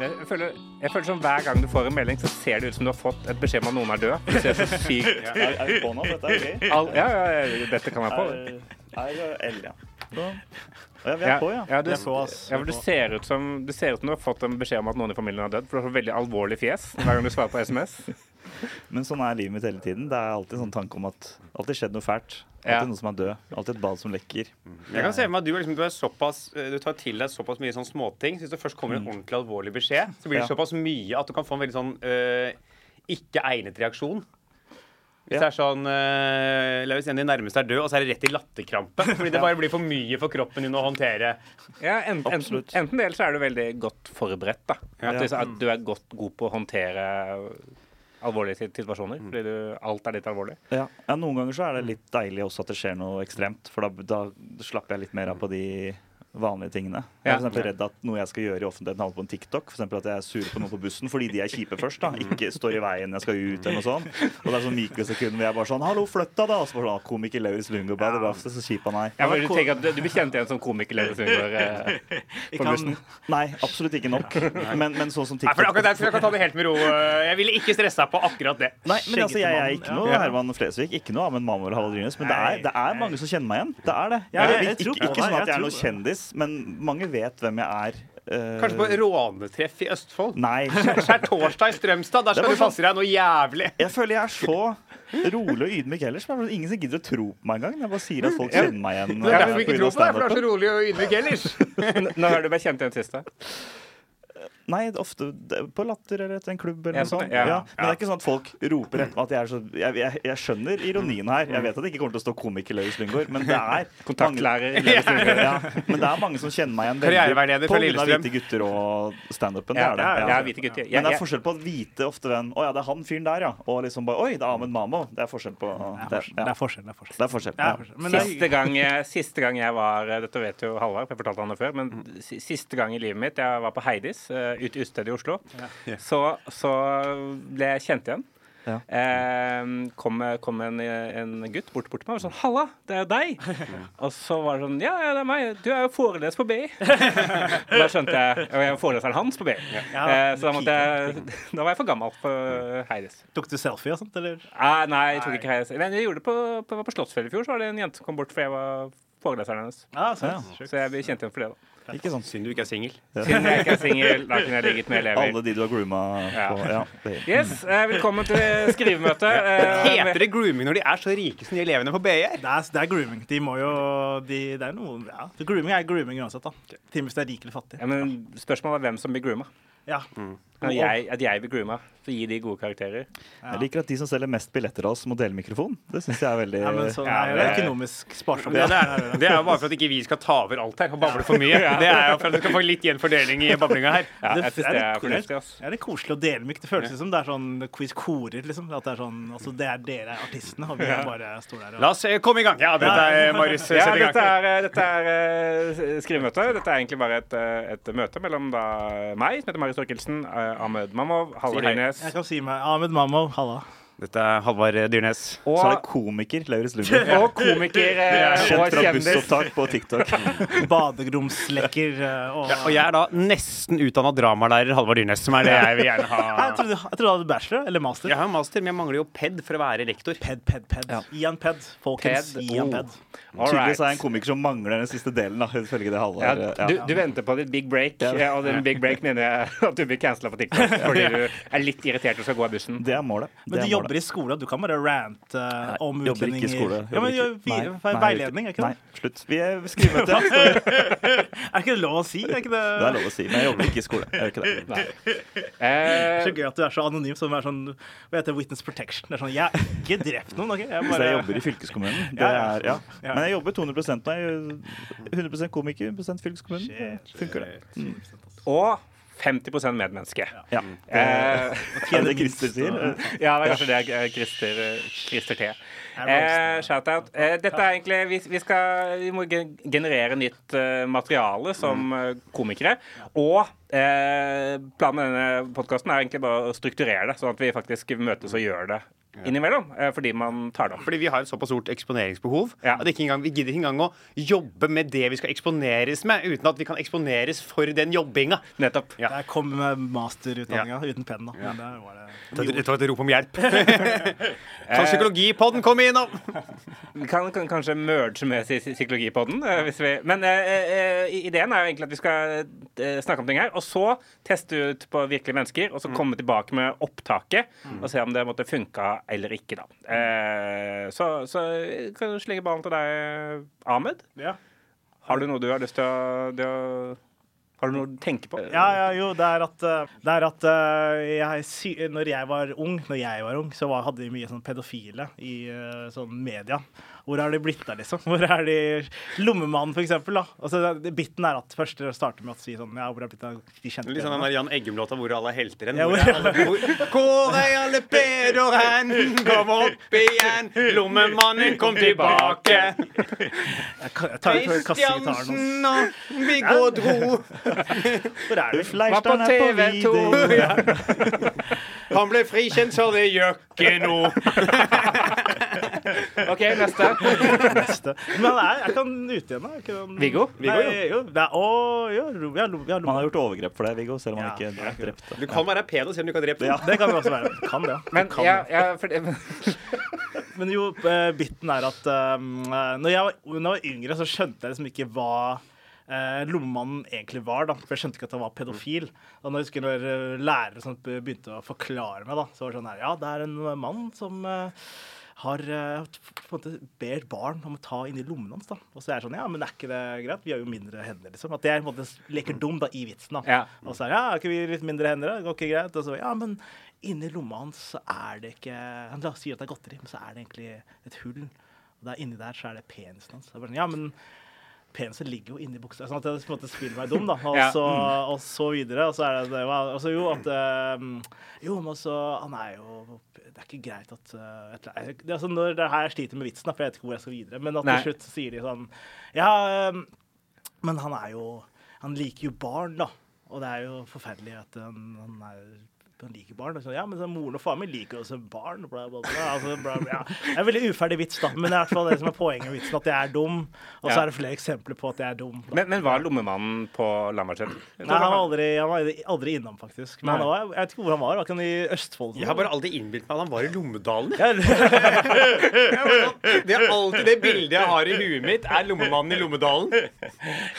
Jeg føler, jeg føler som Hver gang du får en melding, så ser det ut som du har fått et beskjed om at noen er død. Du ser så sykt Er, er vi på nå? Dette er gøy. All, ja, ja, ja, dette kan være på. Er, er L, ja. Så. Ja, vi er på, ja. ja, du, er på, ja, du ser ut som Du ser ut som du har fått en beskjed om at noen i familien er dødd. For du har så veldig alvorlig fjes hver gang du svarer på SMS. Men sånn er livet mitt hele tiden. Det er alltid en sånn tanke om at alltid skjedd noe fælt. Alltid Ja. noen som er død. Alltid et bad som lekker. Jeg kan se for meg at du, er liksom, du, er såpass, eh, du tar til deg såpass mye sånn småting. Så hvis det først kommer en ordentlig alvorlig beskjed, så blir det Ja. såpass mye at du kan få en veldig sånn øh, ikke egnet reaksjon. Hvis Ja. det er sånn øh, La oss si en av de nærmeste er død, og så er det rett i latterkrampe. Fordi det bare blir for mye for kroppen din å håndtere. Ja, enten, enten, enten det, eller så er du veldig godt forberedt. da. At, Ja. at du er godt god på å håndtere alvorlige sit- situasjoner. Fordi du, alt er litt alvorlig. Ja. ja, Noen ganger så er det litt deilig også at det skjer noe ekstremt. For da, da slapper jeg litt mer av på de vanlige tingene. Jeg er for eksempel redd at noe jeg skal gjøre i offentligheten, havner på en TikTok. For eksempel at jeg er sur på noen på bussen fordi de er kjipe først. da Ikke står i veien jeg skal ut, eller noe sånt. Og det er sånn mikrosekund hvor jeg bare sånn 'Hallo, flytt deg', da. Og så bare sånn, «Ah, komiker Lauritz Lundgaard, bare, det var så så kjip han er. Ja, men du, tenker at du, du blir kjent igjen som komiker Lauritz Lundgaard eh, på bussen? Nei, absolutt ikke nok. Men, men sånn som TikTok Nei, for akkurat der jeg kan ta det helt med ro. Jeg ville ikke stressa på akkurat det. Nei, men altså, jeg, jeg er ikke noe. Herman Flesvig, ikke noe Amund Mamor Rynes, men det er, det er mange som kjenner meg igjen. Det er det. Jeg, jeg- jeg ikke ikke sånn at jeg er noen noe kjendis, men mange vet hvem jeg er. eh, Kanskje på rånetreff i Østfold. Nei. Skjærtorsdag i Strømstad. Der skal du passe deg noe jævlig. Jeg føler jeg er så rolig og ydmyk ellers. Men ingen som gidder å tro på meg engang. Jeg bare sier at folk kjenner meg igjen. Det er derfor vi ikke på tror på deg, for du er så rolig og ydmyk ellers. Nå har du meg kjent igjen sist? da? Nei, ofte på Latter eller etter en klubb eller noe sånt. ja. Ja. Men det er ikke sånn at folk roper etter meg at jeg er så Jeg, jeg, jeg skjønner ironien her. Jeg vet at det ikke kommer til å stå komiker Lauritz Lynggaard, men det er Kontaktlærer mange, Lauritz Lundgaard. ja, men det er mange som kjenner meg igjen veldig på grunn av hvite gutter og standupen. Ja, det er det. ja, hvite gutter. Men det er forskjell på å vite ofte hvem Å ja, det er han fyren der, ja. Og liksom bare Oi, det er Ahmed Mamo. Det er forskjell på Det er forskjell. Det er. Det er Ja. Siste gang, siste gang jeg var Dette vet jo Halvard, jeg fortalte han det før. Men siste gang i livet mitt jeg var på Heidis uh, ute i utestedet i Oslo, så, så ble jeg kjent igjen. Ja. Eh, kom kom en, en gutt bort, bort til meg og sånn 'Halla, det er jo deg.' Og så var det sånn 'Ja, ja, det er meg. Du er jo foreleser på BI.' Og da skjønte jeg Og jeg er foreleseren hans på BI. Eh, så da måtte jeg Da var jeg for gammel for Heidis. tok du selfie og sånt, eller? Eh, nei, jeg tok ikke Heidis. Men jeg gjorde det på, på, på Slottsfjellet i fjor. Så var det en jente som kom bort fordi jeg var foreleseren hennes. Ah, så, Ja. Så jeg ble kjent igjen for det. da Ikke sånn Synd du ikke er singel. Siden jeg ikke er singel, da kunne jeg ligget med elever. alle de du har grooma på. Ja. det- Yes, eh, Velkommen til skrivemøte. Eh, Heter det grooming når de er så rike som de elevene på BI er? Det er, det er grooming. De må jo de, Det er noe ja. Grooming er grooming uansett, da. Til hvis du er rik eller fattig. ja, men Spørsmålet er hvem som blir grooma. Ja. At jeg, at jeg blir grooma, å gi de gode karakterer. Ja. Jeg liker at de som selger mest billetter av oss, må dele mikrofon. Det syns jeg er veldig Ja, men sånn Ja, er det det er- økonomisk sparsomt. Det, er, det er jo bare for at ikke vi skal ta over alt her og bable for mye. Det er jo for at du skal få litt gjenfordeling i bablinga her. Ja, Det- jeg syns er det det er fornuftig. ass. Ja, det er koselig å dele mic. Det føles som det er sånn quiz-korer, liksom. At det er sånn Altså, det er dere er artistene, og vi er bare står der og La oss eh, komme i gang. Ja, dette er Marius. Ja, Sett i dette gang. er, eh, dette er eh, skrivemøte. Dette er egentlig bare et, eh, et møte mellom da meg, som heter Marius Torkelsen, eh, Ahmed Mamov, Halla, Si hei. Dyrnes Jeg kan si meg Ahmed Mamov. halla. Dette er Halvard Dyrnes. Så er det komiker Lauritz Lundgaard. og komiker eh, Kjent fra bussopptak på TikTok. Baderomslekker eh, og Ja, og jeg er da nesten utdanna dramalærer Halvard Dyrnes, som er det jeg vil gjerne ha. Jeg trodde, jeg trodde du hadde bachelor eller master. Jeg har master, men jeg mangler jo ped for å være lektor. Ped, ped, ped. Ian Ped. Folkens, Ped. Ian Oh. Ped. Oh. Tydeligvis er jeg en komiker som mangler den siste delen, da, ifølge det Ja, Halvard ja. du, du venter på ditt big break, Ja. ja, og den big break mener jeg at du blir cancela på TikTok fordi du er litt irritert og skal gå av bussen. Det er målet. Det Men er målet. Jobber i skole, du kan bare rante uh, om jobber ikke i utlendinger. skole. Ja, men ikke- vi- Nei, veiledning, er ikke det? Nei, slutt. Vi er skrivemøte. ja. Det Er ikke det lov å si? Er ikke det, er lov å si, men jeg jobber ikke i skole. Jeg gjør ikke det. Nei. Det Eh, så gøy at du er så anonym som er sånn Hva heter det? Witness protection? Det er sånn, Jeg har ikke drept noen, OK? Jeg bare jeg jobber i fylkeskommunen. Det er, ja. Men jeg jobber 200 nå. Jeg er 100% komiker, 100 fylkeskommunen. Funker, det. og 50 medmenneske. Ja. Eh, Er det Christer sier? ja, det er kanskje det er Christer, eh, Christer T. Eh. Shout-out. Eh, dette er egentlig vi, vi, skal, vi må generere nytt eh, materiale som eh, komikere. Og Eh, planen med denne podkasten er egentlig bare å strukturere det, sånn at vi faktisk møtes og gjør det innimellom. Eh, fordi man tar det opp. Fordi vi har et såpass stort eksponeringsbehov Ja. at ikke engang, vi gidder ikke engang å jobbe med det vi skal eksponeres med, uten at vi kan eksponeres for den jobbinga. Nettopp. Ja. Der kom masterutdanninga uten penn, da. Men der var det Dette var et rop om hjelp. kan psykologipodden komme innom? Vi kan, kan kanskje merge med psykologipodden. eh, Hvis vi, men eh, ideen er jo egentlig at vi skal snakke om ting her, og så teste ut på virkelige mennesker, og så komme tilbake med opptaket og se om det måtte funka eller ikke, da. Eh, så, så kan du slenge ballen til deg, Ahmed. Ja. Har du noe du har lyst til å, det å Har du noe du tenker på? Ja, ja, jo, det er at, eh, det er at eh, jeg, Når jeg var ung, når jeg var ung, så var, hadde vi mye sånn pedofile i eh, sånn media. Hvor har de blitt av, liksom? Hvor er de Lommemannen, for eksempel, da. Altså, biten er at først starter med å si sånn Ja, hvor er blitt av de kjente Litt sånn den der Jan Eggum-låta hvor alle er helter hen. Ja, Hvor er alle- hvor- Hvor er alle pedoer hen? Kom opp igjen! Lommemannen kom tilbake. Jeg kan- jeg tar jeg kaster. Kristiansen og Viggo dro. Hvor er du? Fleirstein er på TV 2. Han ble frikjent, så det gjør ikke noe. OK, neste. Neste. Men nei, jeg kan da? Er Viggo? Nei, jo. Det er, å, jo, lo- ja, Man har gjort overgrep for deg, Viggo, selv om han Ja. ikke drepte. Du kan være pedo selv om du kan drepe noen. Ja. Det kan det også være. Kan det, ja. Men kan ja, det. ja, for det, Men jo, eh, biten er at um, når, jeg var, når jeg var yngre, så skjønte jeg liksom ikke hva eh, lommemannen egentlig var. da, For jeg skjønte ikke at han var pedofil. Og når jeg husker når lærere begynte å forklare meg, da, så var det sånn her Ja, det er en mann som eh, har eh, på en måte ber barn om å ta inn i lommen hans. da. Og så er det sånn Ja, men er ikke det greit? Vi har jo mindre hender, liksom. At jeg på en måte leker dum da, i vitsen. da. Ja. Og så er det, ja, er ikke vi litt mindre hender? da? Det ikke greit? Og så, ja, men inni lomma hans så er det ikke Han sier at det er godteri, men så er det egentlig et hull. Og der inni der så er det penisen hans. Så bare sånn, ja, men penisen ligger jo inni buksa. Sånn at jeg på en måte spiller meg dum, da. Og, så, og så videre. Og så er det det altså, jo at um, Jo, men altså Han er jo Det er ikke greit at uh, et, det, altså, Når det her sliter med vitsen, da, for jeg vet ikke hvor jeg skal videre, men at til slutt sier de sånn Ja, um, men han er jo Han liker jo barn, da. Og det er jo forferdelig at han, han er han liker barn. Og så, ja, men så moren og faren min liker også barn. Bla, bla, bla. Altså, bla, bla. Ja. Det er en veldig uferdig vits, da. Men det er i hvert fall det som er poenget med vitsen, at jeg er dum. Og så Ja. er det flere eksempler på at jeg er dum. Da. men, men var lommemannen på Lambertseter? Nei, han var aldri, han var aldri innom, faktisk. Men han var, jeg vet ikke hvor han var. Var ikke han i Østfold? Jeg har bare aldri innbilt meg at han var i Lommedalen. Ja, Det er alltid det bildet jeg har i huet mitt, er lommemannen i Lommedalen. ja,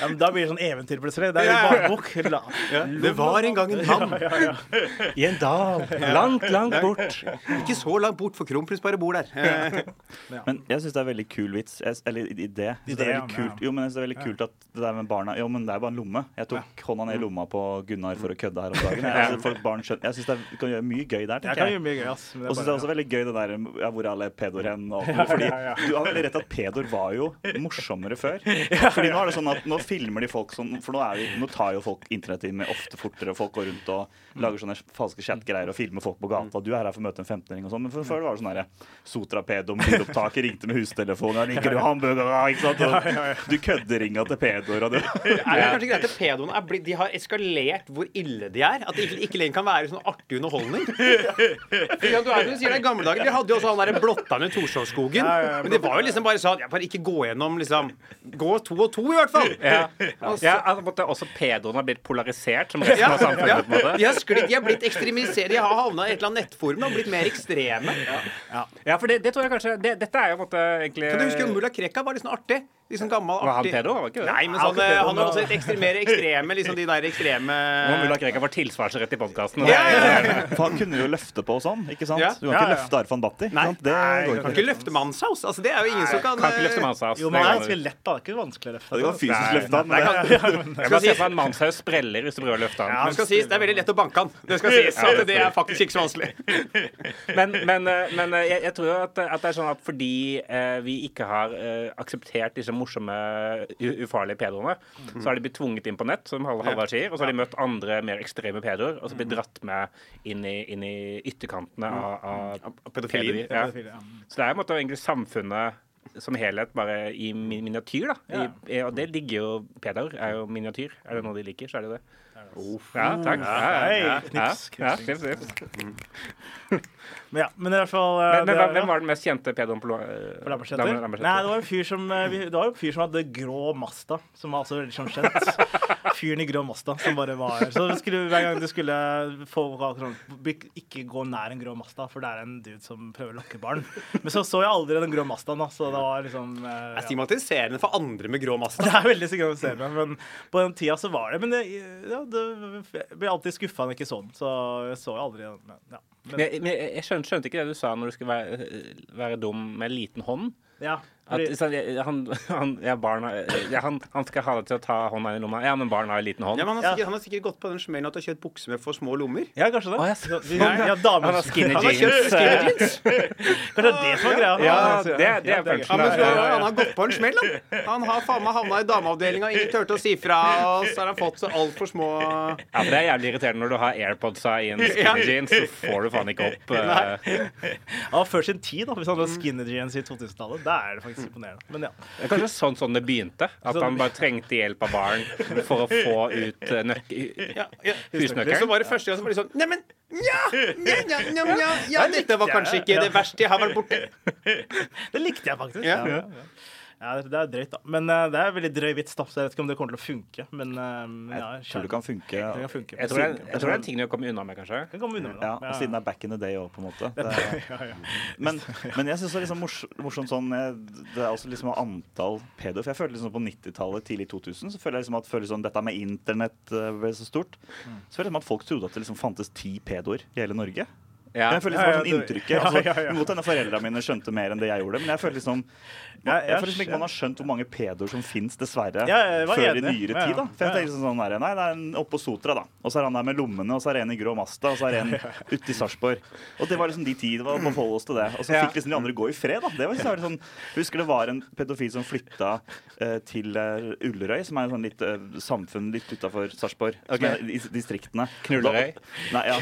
men da blir det sånn eventyr plutselig. Det er Ja. en barnebok. Ja. Det var en gang en mann. Ja, ja. I en dal. Langt, langt bort. Ikke så langt bort, for kronprins bare bor der. Men jeg syns det er veldig kul vits. Eller idé. Det er veldig kult. Jo, men jeg det er veldig kult at det der med barna Jo, men det er bare en lomme. Jeg tok hånda ned i lomma på Gunnar for å kødde her om dagen. Jeg, altså, for barn skjønner, jeg syns det kan gjøre mye gøy der, Jeg tenker kan jeg. gjøre mye gøy, ass. det er Og så synes jeg er også veldig gøy det der ja, hvor er alle pedoer hen? Og, fordi. Du har veldig rett at pedoer var jo morsommere før. Fordi nå er det sånn at nå filmer de folk sånn For nå, er vi, nå tar jo folk internettimer ofte fortere. Folk går rundt og lager sånne falske chatgreier og filme folk på gata. Du er her for å møte en 15-åring og sånn. Men før var det sånn derre Sotra pedo med lydopptaket, ringte med hustelefon. Ja, liker du hamburgere? Ikke sant? Og du kødderinga til pedoer. Og du, Er det kanskje greit at pedoene er blitt, de har eskalert hvor ille de er? At det ikke, ikke lenger kan være sånn artig underholdning? Ja, du er som du sier, det er gamle dager. Vi hadde jo også han der blotteren i Torshovsskogen. Ja, ja, Men det var jo liksom bare sånn ja, Bare ikke gå gjennom liksom Gå to og to, i hvert fall. Ja. Altså- Ja, altså, også pedoene har blitt polarisert som resten av samfunnet. ja. på en måte. De har sklitt, de har blitt ekstremisert. De har havna i et eller annet nettforum og blitt mer ekstreme. Ja, for det, det tror jeg kanskje det, Dette er jo på en måte egentlig Kan du huske Mulla Krekka var litt sånn artig? Litt gammel, gammel, Var han artig pedo? Var ikke det? Nei, men Han sånn, var han var også litt ekstremere ekstreme, liksom de der ekstreme Nå må Mulla Krekar får tilsvarsrett i podkasten. Ja, ja, ja. for han kunne jo løfte på og sånn, ikke sant? Ja. Du kan ikke ja. løfte Arfan Bhatti. ikke Nei. sant? Det Nei, går Kan ikke. ikke løfte Manshaus. Altså, det er jo ingen som kan Kan ikke løfte mannshaus. Jo, men det er ganske lett, da. Det er ikke vanskelig å løfte. Det var fysisk løfte han, men kan, Jeg bare ser for meg en mannshaus spreller hvis du prøver å løfte Ja, det skal sies, det er veldig lett å banke han. Det skal sies. at det er faktisk ikke så vanskelig. Men, men, eh, men eh, jeg, jeg tror jo at, at det er sånn at fordi eh, vi ikke har eh, akseptert disse morsomme, ufarlige pedoene, så har de blitt tvunget inn på nett, som Halvard sier, og så har de møtt andre mer ekstreme pedoer, og så blitt dratt med inn i, inn i ytterkantene av, av pedofili. Ja. Så det er en måte egentlig samfunnet som helhet bare i miniatyr, da. I, og det ligger jo Pedoer er jo miniatyr. Er det noe de liker, så er det det. Ja, takk. Ja, ja, ja, knips, knips. Men ja, men i hvert fall eh, Men, men det- hva- ja. hvem var den mest kjente pedoen på, På Lambertseter? Nei, det var en fyr som eh, Det var en fyr som hadde grå Masta, som var altså veldig sånn kjent. Fyren i grå Masta som bare var Så skulle, hver gang du skulle få sånn, Ikke gå nær en grå Masta, for det er en dude som prøver å lokke barn. Men så så jeg aldri den grå Mastaen, da, så det var liksom ja. Det er stigmatiserende for andre med grå Masta. Det er veldig stigmatiserende, men på den tida så var det Men det, ja, det, jeg ble alltid skuffa når jeg ikke så den, så jeg så aldri den. Men, ja. Men Men, jeg, jeg skjønte, skjønte ikke det du sa når du skulle være, være dum med liten hånd. ja, At, fordi, sånn, han, han, ja, barn, ja, han, han skal ha deg til å ta hånda i lomma. Ja, men barn har en liten hånd. Ja, men han, har Ja. sikkert, han har sikkert gått på den smellen at du har kjøpt bukse med for små lommer. ja, kanskje det. Oh, ja, Så sånn, ja. ja, damer. Han har skinny Han har kjøpt jeans. skinny eh, jeans. Kanskje det er det som er greia. Ja, det, det er ja, punchen. Ja, men så, han har gått på en smell, da. Han har faen meg havna i dameavdelinga, ingen turte å si fra, og så har han fått så altfor små Ja, for Det er jævlig irriterende når du har airpodsa i en Ja. skinny jeans, så får du faen ikke opp Nei Ja, før sin tid, da. Hvis han hadde skinny jeans i 2000-tallet. Da er det faktisk imponerende. Men ja. Det er kanskje sånn, sånn det begynte. At Sånn- han bare trengte hjelp av barn for å få ut husnøkkelen? ja, ja. Så var det første gang så var det sånn Neimen, nja, ja, nja, nja, nja, ja, dette var kanskje ikke det verste jeg har vært borti. Det likte jeg faktisk. Ja. Ja, ja. Ja, det er drøyt, da. Men uh, det er veldig drøy vits, da, så jeg vet ikke om det kommer til å funke. Men uh, ja, Jeg tror det kan funke. det kan funke. Jeg tror, det er, jeg tror det er ting du kommer unna med, kanskje. Kan komme unna med da. Ja, og siden det er back in the day òg, på en måte. Det er, ja, ja. men, men jeg syns det er liksom morsomt sånn Det er også liksom antall pedo. For jeg følte liksom på 90-tallet, tidlig 2000, så føler jeg liksom at føler sånn, dette med internett eh, ble så stort. Så føler jeg liksom at folk trodde at det liksom fantes ti pedoer i hele Norge. Ja. Jeg føler liksom Ja, sånn inntrykket. Altså, ja, ja. Godt hende foreldrene mine skjønte mer enn det jeg gjorde, men jeg føler liksom Ja, jeg jeg føler liksom ikke man har skjønt hvor mange pedoer som fins, dessverre, Ja, jeg var før i nyere tid. da For jeg tenker sånn der, Nei, det er en oppå Sotra, da. Og så er han der med lommene, og så er det en i grå Masta, og så er det en ute i Sarpsborg. Og det var liksom de ti. Det var å forholde oss til det. Og så fikk liksom de andre gå i fred, da. Det var, liksom, sånn, husker det var en pedofil som flytta eh, til uh, Ullerøy, som er en sånn litt uh, samfunn litt utafor Sarpsborg, okay. i distriktene. Knullerøy? Nei, ja.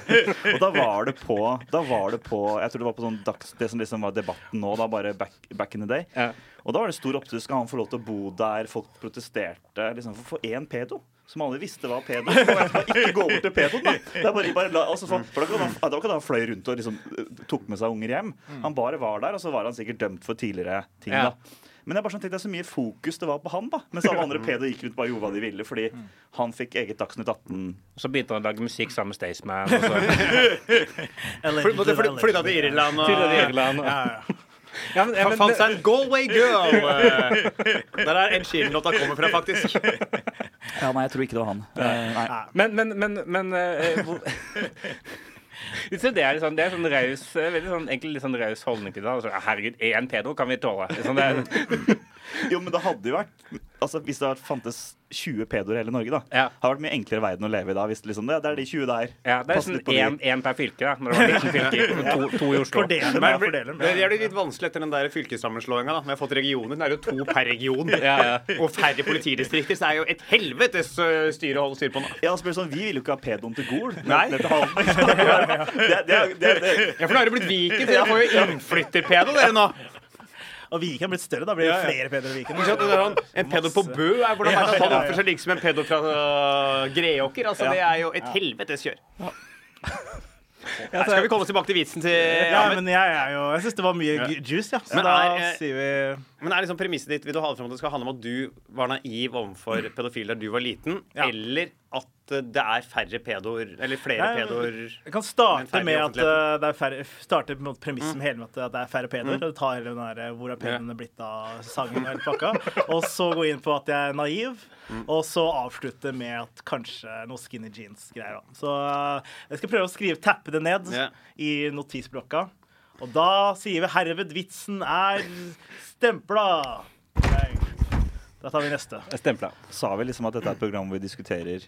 Og da var det på Da var det på Jeg tror det var på sånn dags, det som liksom var debatten nå, da, bare back, back in the day. Ja. Og da var det stor opptur. Skal han få lov til å bo der? Folk protesterte liksom, for én pedo. Som alle visste var pedo. Var Ikke gå bort til pedoen, da! Det, er bare, bare altså, for, for da kan han, da kan han fløy rundt og liksom, tok med seg unger hjem. Han bare var der, og så var han sikkert dømt for tidligere ting. Ja. da men jeg bare sånn, tenkte så mye fokus det var på han, da mens alle andre pedo gikk rundt og bare gjorde hva de ville. Fordi han fikk eget Dagsnytt 18. Så begynte han å lage musikk sammen med Staysman. fordi, Flytta til allegedly. Irland og Irland. Ja, ja. Ja, men, ja, Han men, fant seg en Galway girl. eh. Der er Ed Sheeran-låta kommer fra, faktisk. Ja, nei, jeg tror ikke det var han. Eh, nei. Men, men, men, men uh, hvor... Det er sånn, det er sånn raus, eh, veldig sånn, egentlig litt sånn raus holdning til det. Altså, herregud, én pedo kan vi tåle. Sånn, det er, Jo, men det hadde jo vært Altså, Hvis det fantes 20 pedoer i hele Norge, da Ja. hadde vært mye enklere verden å leve i da. Hvis det liksom det, det er de 20 der. ja, det er Pass sånn én, én per fylke, da. Når det var 19 fylker. To, to i Oslo. Fordeler med, fordeler med. Det gjør det litt vanskelig etter den der fylkessammenslåinga. Vi har fått regioner. Det er jo to per region. Ja, ja. Og færre politidistrikter, så er jo et helvetes styre å holde styr på nå. Ja, spør sånn, Vi vil jo ikke ha pedoen til Gol. Nei. ned til Halden. det, det, det, det, det, Ja, for nå har det blitt Viken, så dere får jo innflytterpedo, dere nå. Og Viken er blitt større. Da blir det Ja, ja. flere pedoer i Viken. Sånn, En pedo på Bø er hvordan man kan ta det opp for seg like som en pedo fra øh, Greåker. Altså, det er jo et helvetes kjør. Nei, skal vi komme oss tilbake til vitsen til Ja, men jeg er jo Jeg syns det var mye juice, ja. Så Men da er, eh, sier vi Men er liksom premisset ditt Vil du ha det frem at det skal handle om at du var naiv overfor pedofile da du var liten, Ja. eller at eh, det er færre pedoer, eller flere Nei, pedoer Jeg kan starte med at uh, det er færre Starte med premissen med hele med at det er færre pedoer. og Ta hele den der 'Hvor er pedoene blitt av?' sangen og pakka. Og så gå inn på at jeg er naiv. Og så avslutte med at kanskje noe skinny jeans-greier. Så jeg skal prøve å skrive tappe det ned yeah. i notisblokka. Og da sier vi herved vitsen er stempla. Da tar vi neste. Stempla. sa vi liksom at dette er et program hvor vi diskuterer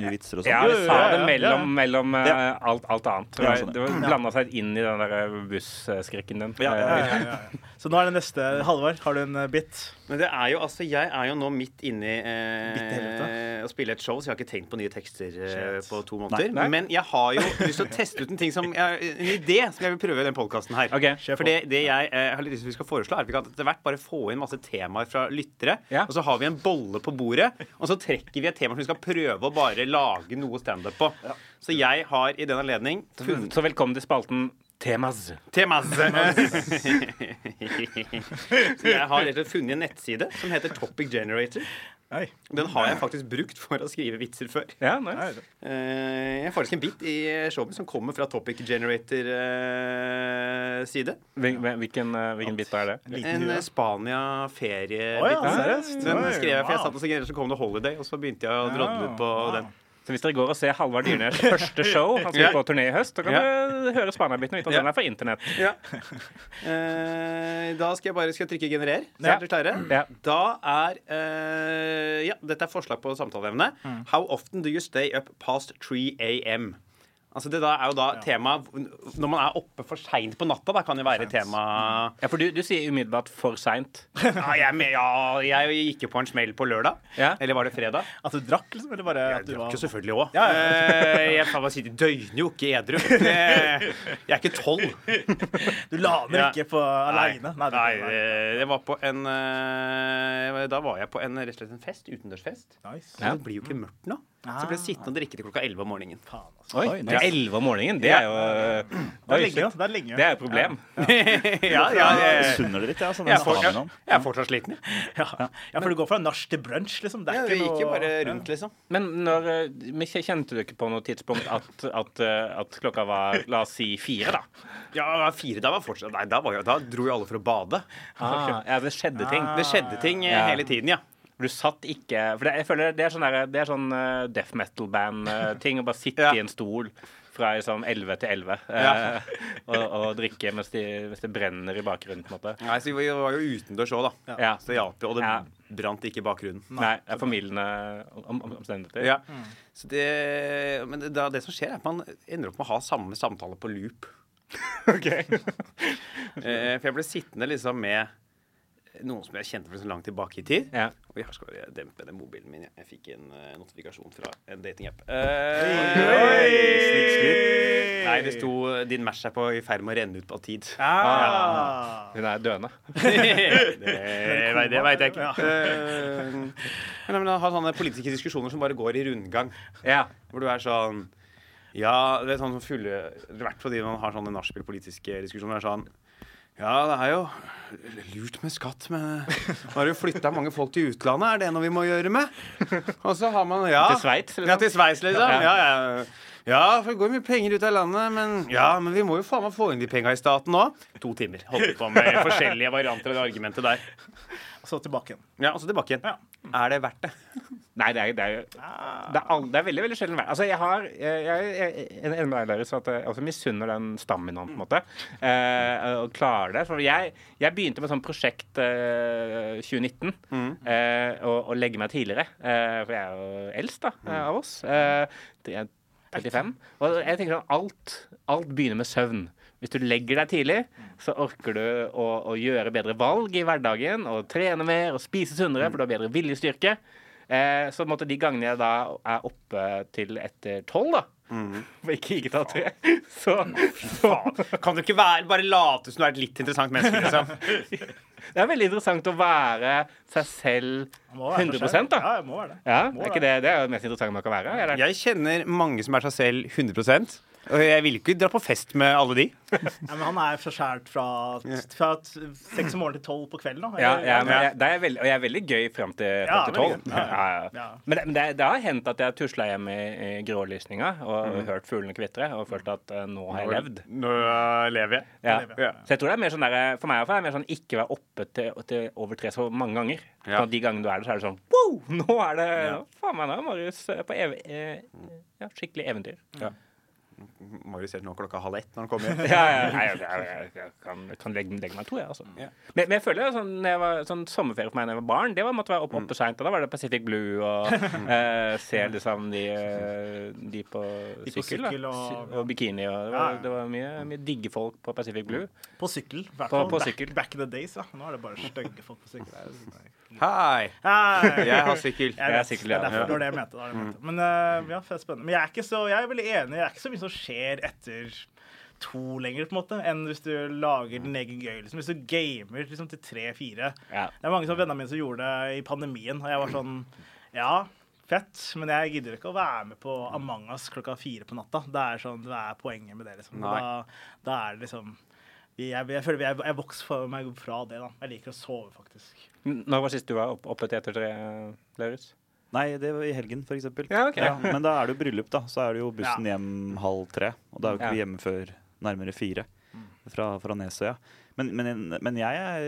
nye vitser og sånn? Ja, vi sa det mellom, mellom eh, Ja. alt, alt annet. Det, var, sånn. det var blanda seg inn i den der busskrekken din. Ja, ja, Ja, Eh, ja, ja, ja. Så nå er det neste. Halvard, har du en uh, bit? Men det er jo, altså, jeg er jo nå midt inni eh, å spille et show, så jeg har ikke tenkt på nye tekster eh, på to måneder. Nei. Men jeg har jo lyst til å teste ut en ting som jeg, en idé som jeg vil prøve i den podkasten her. Okay. For det, det jeg eh, har lyst til vi skal foreslå, er at vi kan etter hvert bare få inn masse temaer fra lyttere. Ja. Og så har vi en bolle på bordet, og så trekker vi et tema som vi skal prøve å bare bare lage noe standup på. Så jeg har i den anledning funnet Så velkommen til spalten Temas. Temas. Så jeg har rett og slett funnet en nettside som heter Topic Generator. Oi. Den har jeg faktisk brukt for å skrive vitser før. Ja, nice. Eh, Jeg har faktisk en bit i showet som kommer fra Topic Generator-side. Hvilken, eh, hvilken bit er det? En eh, Spania-ferie. Å ja, seriøst? Den skrev jeg, for jeg satt og så kom det Holiday, og så begynte jeg å drodle på den. Så hvis dere går og ser Halvard Dyrnes første show, han skal Ja. på turné i høst, så kan Ja. du høre Spania-biten og vite at den er fra internett. Ja. Eh, da skal jeg bare skal jeg trykke 'generer'. Så er dere klare? Da er eh, Ja, dette er forslag på samtaleevne. How often do you stay up past 3 am? Altså Det da er jo da tema Når man er oppe for seint på natta, da kan det være tema Ja, for du, du sier umiddelbart for seint. ja, jeg, men- ja, jeg gikk jo på en smell på lørdag. Ja. Eller var det fredag? At du drakk, liksom? Eller bare Jeg at du drakk var jo selvfølgelig òg. Ja, Jeg faen meg si de døgner jo ikke edru. Jeg er ikke tolv. Du laner Ja. ikke på aleine? Nei, det- var på en eh, Da var jeg på en rett og slett en fest. Utendørsfest. Nice. Ja. Det blir jo ikke mørkt nå. Så ble jeg sittende og drikke til klokka elleve om morgenen. Faen, altså. Oi, Oi, er elleve om morgenen. Det er jo Det er lenge. Det er lenge. Det er et problem. ja, ja, Jeg sunner det litt, jeg. Altså, jeg, er for, jeg, jeg er fortsatt sliten. jeg. Ja. ja, for du går fra nach til brunsj, liksom. Det Ja, er vi ikke gikk jo noe bare rundt, liksom. Men når, eh, kjente du ikke på noe tidspunkt at, at, eh, at klokka var la oss si fire, da? Ja, fire da var fortsatt Nei, da, var da dro jo alle for å bade. Ah, ja, det skjedde ting. Det skjedde ting eh, Ja. hele tiden, ja. Du satt ikke For det, jeg føler det er sånn, der, det er sånn uh, death metal-band-ting å bare sitte Ja. i en stol fra liksom 11 til 11 Ja. eh, og, og drikke mens, de, mens det brenner i bakgrunnen, på en måte. Nei, så Vi var jo utendørs òg, da. Ja. Så det hjalp jo. Og det Ja. brant ikke i bakgrunnen. Nei, det er formildende om, om, omstendigheter. Ja. Så det, men det, det som skjer, er at man ender opp med å ha samme samtale på loop. Eh, for jeg ble sittende liksom med noen som jeg kjente fra så langt tilbake i tid. Ja. Og jeg skal bare dempe den mobilen min. Jeg fikk en uh, notifikasjon fra en datingapp. Uh, Nei, det sto eh, 'Din match er på i ferd med å renne ut av tid'. Ah. Hun er døende. det det vet jeg ikke. Eh, men men ha sånne politiske diskusjoner som bare går i rundgang. Ja. Hvor du er sånn Ja, det er sånn fulle I hvert fall de man har sånne nachspiel-politiske diskusjoner. Er sånn Ja, det er jo lurt med skatt, men nå har jo flytta mange folk til utlandet. Er det noe vi må gjøre med? Og så har man Ja. Til Sveits, liksom? Ja, til Sveits, liksom. Ja. Ja, ja. Ja, for det går mye penger ut av landet, men Ja, men vi må jo faen meg få inn de penga i staten òg. To timer. Holdt på med forskjellige varianter av det argumentet der. Og Så tilbake igjen. Ja, og så tilbake igjen. Ja. Er det verdt det? Nei, det er, det er det er, all, det er veldig veldig sjelden verdt. Altså, jeg har jeg, jeg, jeg, en en lærer så at jeg altså, misunner den staminaen, min, på en måte. Eh, og klarer det. For jeg, jeg begynte med sånn prosjekt eh, 2019. Eh, og, og legge meg tidligere. Eh, for jeg er jo eldst da, eh, av oss. Eh, jeg er 35. Og jeg tenker sånn alt, alt begynner med søvn. Hvis du legger deg tidlig, så orker du å, å gjøre bedre valg i hverdagen. Og trene mer og spise sunnere, for du har bedre viljestyrke. Eh, så måtte de gangene jeg da er oppe til etter tolv, da For ikke ikke ta tre, så, så Kan du ikke være, bare late som du er et litt interessant menneske, liksom? Det er veldig interessant å være seg selv 100 for da. Ja, det må være det. Ja, Må er ikke det, det er jo det mest interessante man kan være. Eller? Jeg kjenner mange som er seg selv 100 og jeg vil ikke dra på fest med alle de. Ja, men han er forskjært fra, fra seks om morgenen til tolv på kvelden. Da. Ja, ja, men jeg, det er veldig, og jeg er veldig gøy fram til, tolv. Ja, Ja, ja. ja. Men, det, det, har hendt at jeg har tusla hjem i, i grålysninga og Mm. hørt fuglene kvitre og følt at uh, nå har jeg levd. Nå lever jeg. Ja. Ja. Så jeg tror det er mer sånn der, For meg i hvert fall er det mer sånn ikke være oppe til, til over tre så mange ganger. Ja. Sånn de gangene du er der, så er det sånn Wow! Nå er det Faen meg, nå er Marius eh, på ev eh, ja, skikkelig eventyr. Ja, Marius helt nå klokka halv ett når han kommer hjem. ja, ja, ja, jeg, jeg, kan, kan legge, legge meg to, jeg, altså. Ja. Men, men jeg føler sånn, jeg var, sånn sommerferie for meg da jeg var barn, det var måtte være opp, oppe seint. Og da var det Pacific Blue og eh, se liksom de, eh, de på De på sykkel. sykkel og- og bikini. Og det var, ja. det var mye, mye digge folk på Pacific Blue. På sykkel. På- på back, sykkel. back in the days, ja. Nå er det bare stygge folk på sykkel. Hei! Hei. Jeg har sykkel. Jeg vet, sykkel, det er derfor det jeg mente. Det jeg mente. Men uh, ja, fett spennende. Men jeg er ikke så, jeg er veldig enig. Det er ikke så mye som skjer etter to lenger, på en måte, enn hvis du lager din egen gøy. Liksom. Hvis du gamer liksom, til tre-fire. Ja. Det er mange som vennene mine som gjorde det i pandemien, og jeg var sånn Ja, fett, men jeg gidder ikke å være med på Among us klokka fire på natta. Det er sånn, det er poenget med det, liksom. Da, da er det liksom jeg, jeg føler jeg, jeg vokser meg fra det. da. Jeg liker å sove, faktisk. Når var sist du var opp, oppe til etter tre, Lauritz? Nei, det var i helgen, for eksempel. Ja, okay. Ja, men da er det jo bryllup, da. Så er det jo bussen hjem halv tre. Og da er jo ikke Ja. vi hjemme før nærmere fire fra, fra Nesøya. Men, men, men jeg er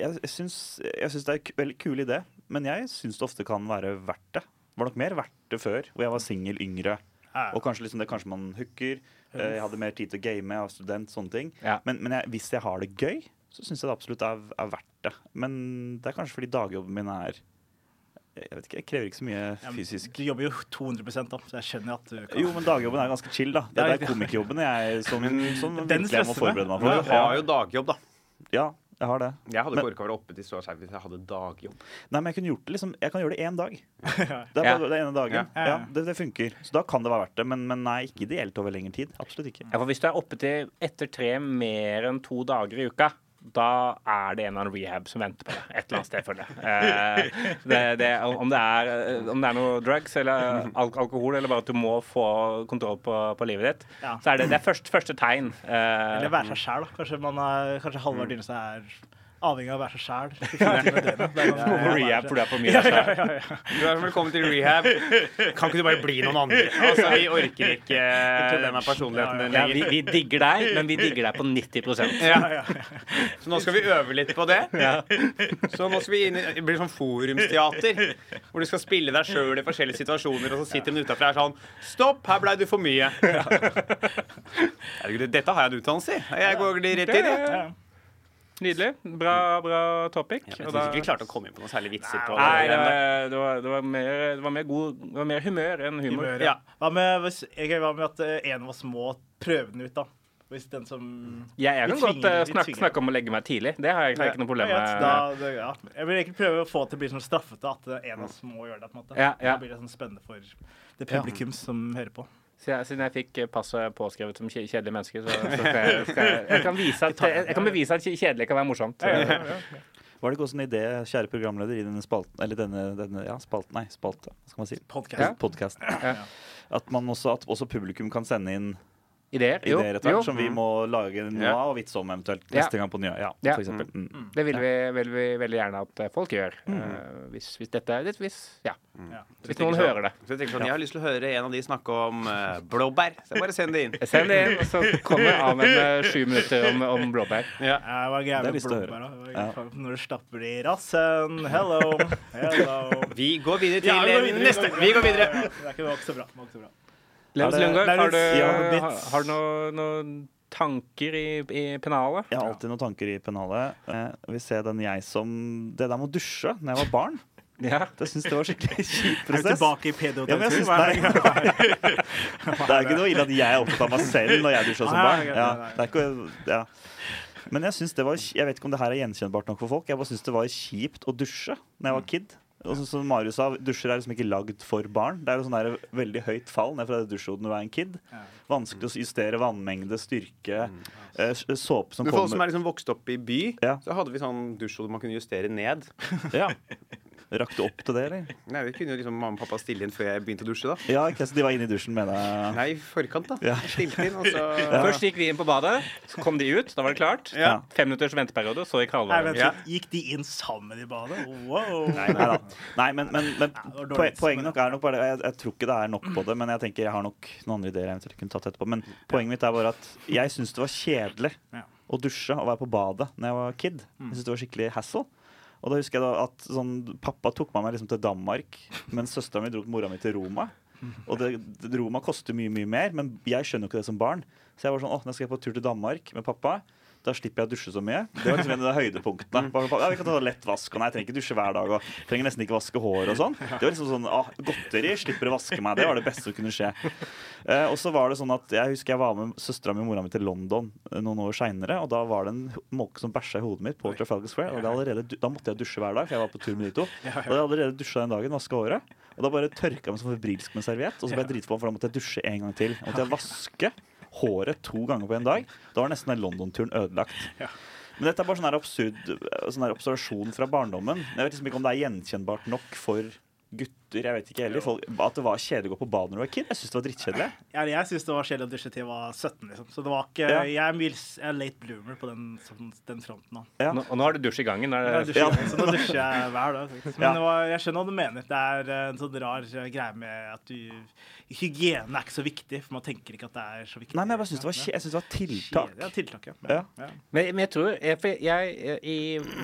Jeg syns, jeg syns det er en veldig kul idé, men jeg syns det ofte kan være verdt det. Det var nok mer verdt det før, hvor jeg var singel, yngre. Ja. Og kanskje liksom det kanskje man hooker. eh, Jeg hadde mer tid til å game, jeg var student, sånne ting. Ja. Men, men jeg, hvis jeg har det gøy, så syns jeg det absolutt er, er verdt det. Men det er kanskje fordi dagjobben min er Jeg vet ikke, jeg krever ikke så mye Ja, fysisk Du jobber jo 200 da, så jeg skjønner at du kan jo, men dagjobben er ganske chill, da. Det det er ja. komikerjobben jeg som, som virkelig jeg må meg. forberede meg Men for. du har jo dagjobb, da. Ja, jeg har det. Jeg hadde Men- ikke orka å være oppe til så seint hvis jeg hadde dagjobb. Nei, men jeg kunne gjort det liksom Jeg kan gjøre det én dag. Det er Ja. bare det ene dagen. Ja, ja, Ja, ja. det, det funker. Så da kan det være verdt det. Men, men nei, ikke ideelt over lengre tid. Absolutt ikke. Ja, for Hvis du er oppe til etter tre mer enn to dager i uka, da er det en eller annen rehab som venter på deg et eller annet sted, føler jeg. Eh, det, det, om, det er, eh, om det er noe drugs eller al alkohol, eller bare at du må få kontroll på, på livet ditt, Ja. så er det, det er først, første tegn. eh, Eller være seg sjæl, da. Kanskje, man er, kanskje Mm. Dyrnes er avhengig av å være seg sjæl. Du Må på rehab fordi du er for mye deg selv. Du er velkommen til rehab. Kan ikke du bare bli noen andre? Altså, Vi orker ikke denne personligheten din Ja, vi, vi digger deg, men vi digger deg på 90 Ja. Så nå skal vi øve litt på det. Så nå skal vi inn i det blir sånn forumsteater. Hvor du skal spille deg sjøl i forskjellige situasjoner, og så sitter hun utafor her sånn Stopp, her blei du for mye. Dette har jeg en utdannelse i. Jeg går rett inn. jeg. Ja. Nydelig. Bra, bra topic. Jeg Og syns da- ikke vi klarte å komme inn på noen særlige vitser på Nei, det det. var, det var, mer, det var mer god Det var mer humør enn humor. Humør, Ja. ja. Hva med, hvis, jeg, hva med at eh, en av oss må prøve den ut, da? Hvis den som Jeg, jeg kan godt tvinger- eh, snakke, snakke om å legge meg tidlig. Det har jeg ikke noe problem med. da, det, ja. Jeg vil egentlig prøve å få det til å bli sånn straffete at en av oss må gjøre det. på en måte. Ja, ja. Da blir det sånn spennende for det publikum som hører på. Siden siden jeg fikk eh, passet påskrevet som kjedelig menneske, så, så skal jeg, skal jeg, jeg, kan vise at, jeg, kan bevise at kjedelig kan være morsomt. Var det ikke også en idé, kjære programleder, i denne spalten Eller denne, denne ja, spalten Nei, spalte. Hva skal man si? Podcast. Podcast. At, man også, at også publikum kan sende inn Ideer? Jo. ideer etter jo. som vi må lage noe av og vitse om eventuelt Ja. neste gang på nye. Ja, Ja. for eksempel. Mm. Det vil vi, vil vi veldig gjerne at eh, folk gjør. eh, hvis, hvis dette er litt hvis, ja. Mm. hvis noen hører det. Så jeg sånn, jeg har lyst til å høre en av de snakke om uh, blåbær. Så bare send det inn. Send det inn, og så kommer Ahmed med sju minutter om, om blåbær. Ja. Jeg var har med blåbær. da. Jeg Når du stapper det i rassen. Hello. Hello. Vi går videre til Ja, vi går videre, neste. Vi går videre. Det er ikke så bra. Det var ikke så bra. Lens Lundgaard, har du, Ja, har, du noen noe tanker i, i pennalet? Jeg har alltid noen tanker i pennalet. Eh, vi ser den jeg som Det der med å dusje når jeg var barn. Ja. Det syns jeg var skikkelig kjip Er du tilbake i Ja, men jeg det er ikke noe ille at jeg er opptatt av meg selv når jeg dusja som barn. Ja, det er ikke, ja. Men jeg synes det var Jeg vet ikke om det her er gjenkjennbart nok for folk. Jeg bare syns det var kjipt å dusje når jeg var kid. Og som Marius sa, dusjer er liksom ikke lagd for barn. Det er jo sånn der veldig høyt fall ned fra det dusjhodet når du er en kid. Vanskelig å justere vannmengde, styrke, eh, såpe som kommer for oss som er liksom vokst opp i by, Ja. så hadde vi sånn dusjhode man kunne justere ned. ja. Rakk du opp til det, eller? Nei, Vi kunne jo liksom mamma og pappa stille inn før jeg begynte å dusje. da Ja, ikke, så de var inne i dusjen mener jeg. Nei, i forkant, da. Ja. Stilte inn, og så Først gikk vi inn på badet, så kom de ut. Da var det klart. Ja. Fem minutters venteperiode, så gikk Halvard. Ja. Gikk de inn sammen i badet? Wow. Nei, nei da. Nei, men, men, men dårlig, poenget nok er nok bare. Jeg, jeg tror ikke det er nok på det, men jeg tenker jeg har nok noen andre ideer jeg eventuelt kunne tatt etterpå. Men poenget mitt er bare at jeg syns det var kjedelig Ja. å dusje og være på badet når jeg var kid. Jeg synes det var skikkelig hassle. Og da husker jeg da at sånn, pappa tok med meg liksom til Danmark, mens søsteren min dro mora mi til Roma. Og det, Roma koster mye mye mer, men jeg skjønner jo ikke det som barn. Så jeg var sånn, åh, nå skal jeg på tur til Danmark med pappa. Da slipper jeg å dusje så mye. Det var liksom en av de høydepunktene. Bare, ja, vi kan ta lett vask, og nei, jeg trenger ikke dusje hver dag. Og trenger nesten ikke vaske hår og sånn. Det var liksom sånn, ah, Godteri, slipper å vaske meg. Det var det beste som kunne skje. Eh, og så var det sånn at Jeg husker jeg var med søstera mi og mora mi til London eh, noen år seinere. Og da var det en måke som bæsja i hodet mitt på Trafalgar Square. Og allerede, da måtte jeg dusje hver dag, for jeg var på tur med de to. Og jeg hadde allerede dusja den dagen, vaska håret. Og da bare tørka jeg meg som febrilsk med serviett. Og så ble jeg dritforbanna, for da måtte jeg dusje en gang til. Måtte jeg vaske håret to ganger på en dag. Da var nesten den London-turen ødelagt. Men dette er bare sånn her absurd sånn her observasjon fra barndommen. Jeg vet liksom ikke om det er gjenkjennbart nok for gutter Jeg vet ikke heller. Folk, at det var kjedelig å gå på badet når du var kid. Jeg syns det var drittkjedelig. Jeg, jeg syns det var kjedelig å dusje til jeg var 17, liksom. Så det var ikke Ja. Jeg er, mils, jeg er late bloomer på den, sånn, den fronten. Ja. Nå, og nå har du dusj i gangen. Er Jeg det, dusjer, Ja. Så nå dusjer jeg hver dag. faktisk. Men Ja. var, jeg skjønner hva du mener. Det er eh, en sånn rar eh, greie med at du Hygiene er ikke så viktig, for man tenker ikke at det er så viktig. Nei, men jeg bare syns det var, kje- jeg synes det var tiltak. Ja, tiltak, ja. Ja. ja. Men, men jeg tror jeg, for jeg, I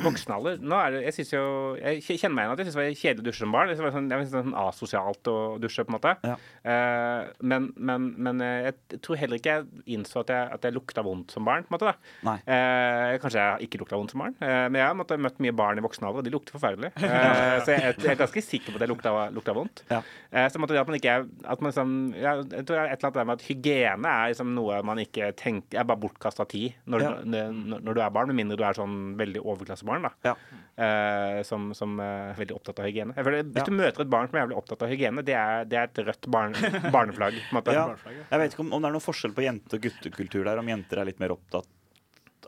voksen alder nå er det, Jeg synes jo Jeg kjenner meg igjen at jeg syns det var kjedelig å dusje som barn. Det var sånn, jeg sånn asosialt å dusje, på en måte. Ja. Eh, men, men, men jeg tror heller ikke jeg innså at jeg, at jeg lukta vondt som barn. på en måte da. Eh, kanskje jeg ikke lukta vondt som barn, eh, men jeg har møtt mye barn i voksen alder, og de lukter forferdelig. Eh, så jeg, jeg er ganske sikker på at jeg lukta, lukta vondt. Ja. Eh, så måtte at man ikke at man liksom, ja, Jeg tror et eller annet der med at hygiene er liksom noe man ikke tenker Er bare bortkasta tid når, når, når du er barn, med mindre du er sånn veldig overklassebarn. da Ja. eh, Som, som er veldig opptatt av hygiene. Jeg føler, hvis du møter et barn som er jævlig opptatt av hygiene, det er, det er et rødt barn, barneflagg. På en måte. Ja. Jeg vet ikke om, om det er noen forskjell på jente- og guttekultur der. Om jenter er litt mer opptatt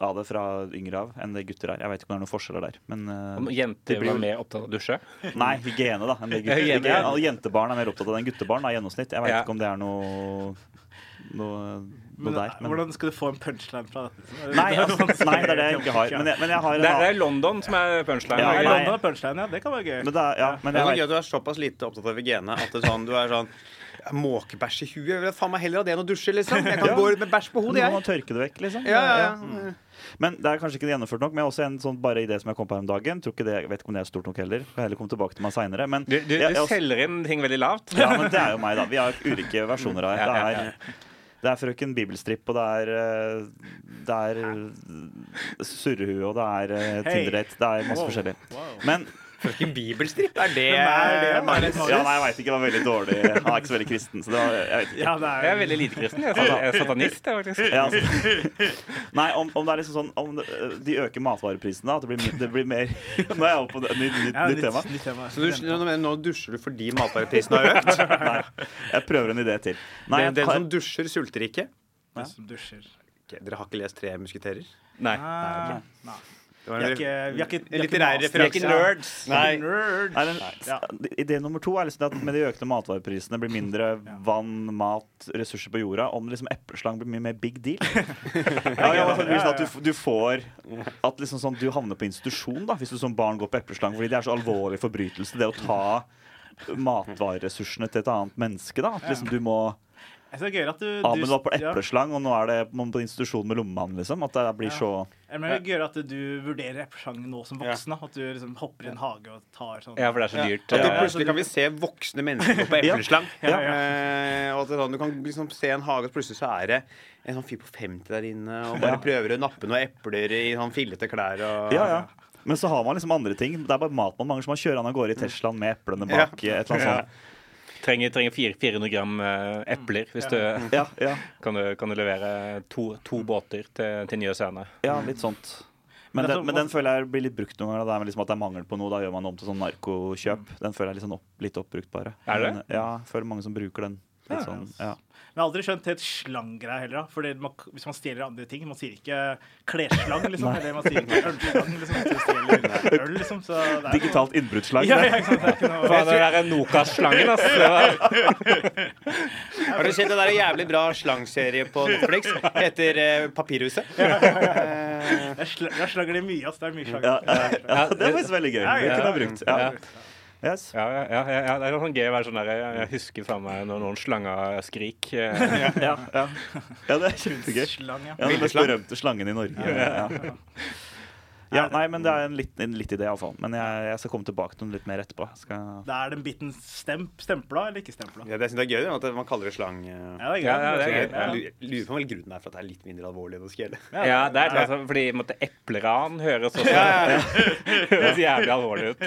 av det fra yngre av enn det gutter er. Jeg vet ikke om det er noen forskjeller der. Men eh, Om jenter blir var jo- mer opptatt av å dusje. Nei, hygiene, da. Enn det gutter. Hygiene, ja. Jentebarn er mer opptatt av det enn guttebarn da, i gjennomsnitt. Jeg vet Ja. ikke om det er noe, noe Men, der. Men, Hvordan skal du få en punchline fra dette? nei, altså, nei, det er det jeg ikke har. Men jeg, men jeg har Det er, det er London som er punchline. Ja, Ja, nei. London er punchline, ja. Det kan være gøy. men det er, ja, men Det er jeg gøy at du er såpass lite opptatt av hygiene at det er sånn, du er sånn Måkebæsj i huet. Jeg vil faen meg heller ha det enn å dusje, liksom. Jeg kan Ja. gå ut med bæsj på nå hodet, må jeg. man tørke det vekk, liksom. Ja, ja, ja. Men det er kanskje ikke gjennomført nok. Men jeg har også en sånn bare idé som jeg kom på her om dagen. Tror ikke det, jeg vet ikke om det er stort nok heller. Får heller komme tilbake til meg seinere. Men Du, du, jeg- jeg også- selger inn ting veldig lavt. Ja, men det er jo meg, da. Vi har ulike versjoner av det. Det er, Frøken Bibelstripp, og det er, eh, det er eh, Surrehue, og det er eh, Tinder-date. Det er masse forskjellig. Men Frøken Bibelstripp, er det er det? er Marius? ja, nei, jeg veit ikke. Det var veldig dårlig. Han er ikke så veldig kristen. Så det var, jeg vet ikke. Ja, det Jeg er er veldig lite kristen. Jeg er er satanist, jeg, faktisk. Ja, altså. Nei, om, om det er liksom sånn Om det, de øker matvareprisene, at det blir, det blir mer Nå er jeg oppe på et nytt, nytt, nytt tema. nytt tema. Så du, nå, nå dusjer du fordi matvareprisene har økt? Nei, jeg prøver en idé til. Nei, Den, den tar- som dusjer, sulter ikke. Den som dusjer. Okay, dere har ikke lest Tre musketerer? Nei. Nei. Nei. Vi er ikke, vi er ikke, vi er litterær Vi er ikke nerds. Nei. Nerds. Nei, Ja. Idé nummer to er liksom at med de økte matvareprisene blir mindre vann, mat, ressurser på jorda. Om liksom epleslang blir mye mer big deal. ja, ja, altså, at du, du får At liksom sånn, du havner på institusjon da hvis du som barn går på epleslang. Fordi det er så alvorlig forbrytelse, det å ta matvareressursene til et annet menneske. da At liksom du må Er gøyere at du, Ahmed du var på ja. epleslang, og nå er det man på institusjon med lommemannen. Liksom, at det blir så Ja, men det er gøy at du vurderer epleslang nå som voksen. At du liksom hopper i en hage og tar sånn Ja, for det er så dyrt. At du plutselig kan vi se voksne mennesker på epleslang. Ja. Eh, og at sånn, du kan liksom se en hage, og plutselig så er det en sånn fyr på 50 der inne og bare Ja. prøver å nappe noen epler i sånn fillete klær. Og, Ja, ja. Men så har man liksom andre ting. Det er bare mat man mangler, så man kjører an av gårde i Teslaen med eplene bak. Ja. Et eller annet sånt. Trenger, trenger 400 gram eh, epler hvis du Ja, ja, kan, du kan du levere to, to båter til, til Nye Søene. ja, litt sånt. Men Men den, men den føler jeg blir litt brukt noen ganger. Det er liksom at det er mangel på noe. Da gjør man det om til sånn narkokjøp. Den føler jeg er litt, sånn opp, litt oppbrukt, bare. Er det? Men, ja, jeg føler mange som bruker den. Litt sånn, ja. Men jeg har aldri skjønt helt slanggreia heller. for Fordi man, Hvis man stjeler andre ting Man sier ikke klesslang, liksom. Eller man sier ikke ølslang, liksom. Øl, liksom. Så det er Digitalt innbruddsslang. Ja, ja. Det er ikke noe Faen, det der er Nokas-slangen, ass. Har du sett den der jævlig bra slangserie på Netflix? Heter eh, Papirhuset. Ja, Jeg sl- jeg slanger det mye, ass. Det er mye slang. Ja, ja. Det var faktisk veldig gøy. Det kunne jeg brukt. Ja. Ja. Yes. Ja, ja, ja, ja, det er sånn gøy å være sånn der Jeg, jeg husker fra meg når noen slanger skrik. Ja, ja. ja, det er kjempegøy. Slang, ja. Ja, den mest berømte slangen i Norge. Ja. Ja, nei, men Det er en litt, en litt idé, iallfall. Men jeg, jeg skal komme tilbake til den litt mer etterpå. Skal... Da er den biten stemp, stempla eller ikke stempla? ja, det synes jeg er gøy at man kaller det slang. eh. Ja, det er gøy. Ja, ja, det er gøy. Jeg lurer- på om grunnen er for at det er litt mindre alvorlig enn å skjele. Ja, det er altså, fordi måtte, epleran høres også høres jævlig alvorlig ut.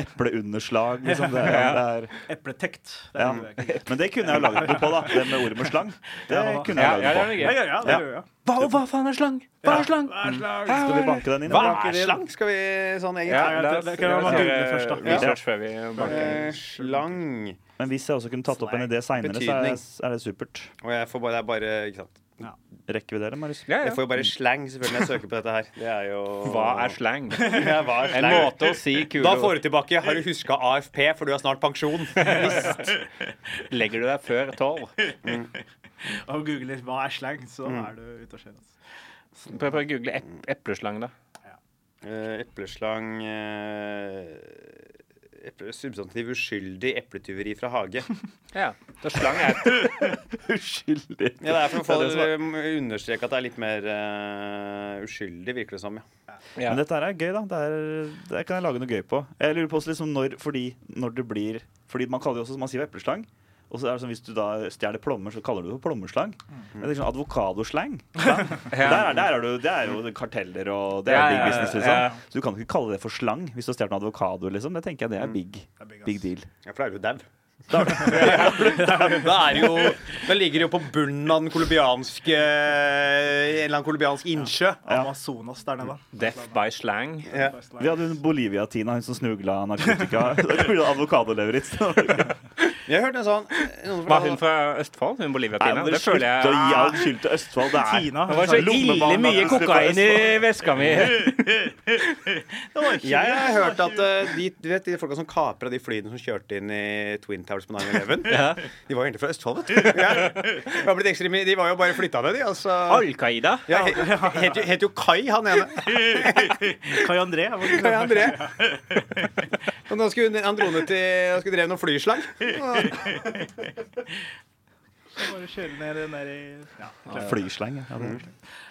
Epleunderslag, liksom. Det, er- det er, Epletekt. Det ja. er. Men det kunne jeg jo laget noe på, da. Det med ordet med slang. Det Ja. kunne Ja, jeg ja, det laget er på. gøy. Ja, ja, ja, det Ja. gjør jeg. Hva, hva faen er slang? Hva er slang? Hva er slang? Skal vi banke den inn? Hva er slang? Skal vi sånn egentlig? Ja, Ja, det- kan man google først, da. research før vi banker. Slang Men hvis jeg også kunne tatt opp en idé seinere, så er, er det supert. Og jeg får bare, det er bare ikke sant? Rekker vi dere, Marius? Ja, Jeg får jo bare slang selvfølgelig når jeg søker på dette her. Det er jo Hva er slang? Ja, hva er En måte å si kule Da får du tilbake Har du huska AFP, for du har snart pensjon? Legger du deg før tolv? Og googler hva er slang, så er du ute og kjører. altså. Prøv å google ep epleslang, da. Uh, epleslang uh, eple, Substantiv uskyldig epletyveri fra hage. Ja. Så slang er Uskyldig. Ja, det er for å få Det det som understreke at det er litt mer uh, uskyldig, virker det som. Ja. ja. Men dette her er gøy, da. Det, er, det kan jeg lage noe gøy på. Jeg lurer på også liksom når, fordi når det blir Fordi man kaller det også som man sier epleslang. Og så er det sånn, Hvis du da stjeler plommer, så kaller du det for plommeslang. Mm. det er sånn Advokadoslang. ja. Der, der er du, det er jo karteller og det er Ja, big ja, ja, business. liksom ja. Så du kan ikke kalle det for slang hvis du har stjålet en avokado. liksom Det tenker jeg det er big, Det er big, big deal. Ja, for da er du jo dau. Da er det jo Da ligger det jo på bunnen av den colombianske En eller annen colombiansk innsjø. Amazonas der nede. death by slang. Ja. Vi hadde hun Bolivia-Tina, hun som snugla narkotika. Da Jeg har hørt en sånn noen Var hun fra Østfold? Hun Bolivia-Tina? Det føler jeg Slutt å gi all skyld til Østfold. Det er Tina. Det var så ille mye kokain i veska mi. Jeg har hørt at uh, de, du vet, de folka som kapra de flyene som kjørte inn i Twin Towers på 9-11, de var jo egentlig fra Østfold, vet du. Ja. De var jo bare flytta ned, de. Altså. Al Qaida. Ja, he- het, het jo Kai, han ene. Kai André. Kai André. Og nå skulle han dro ned til Han skulle dreve noen flyslag. Bare kjøre ned, ned i ja. Flyslang. Ja, det er.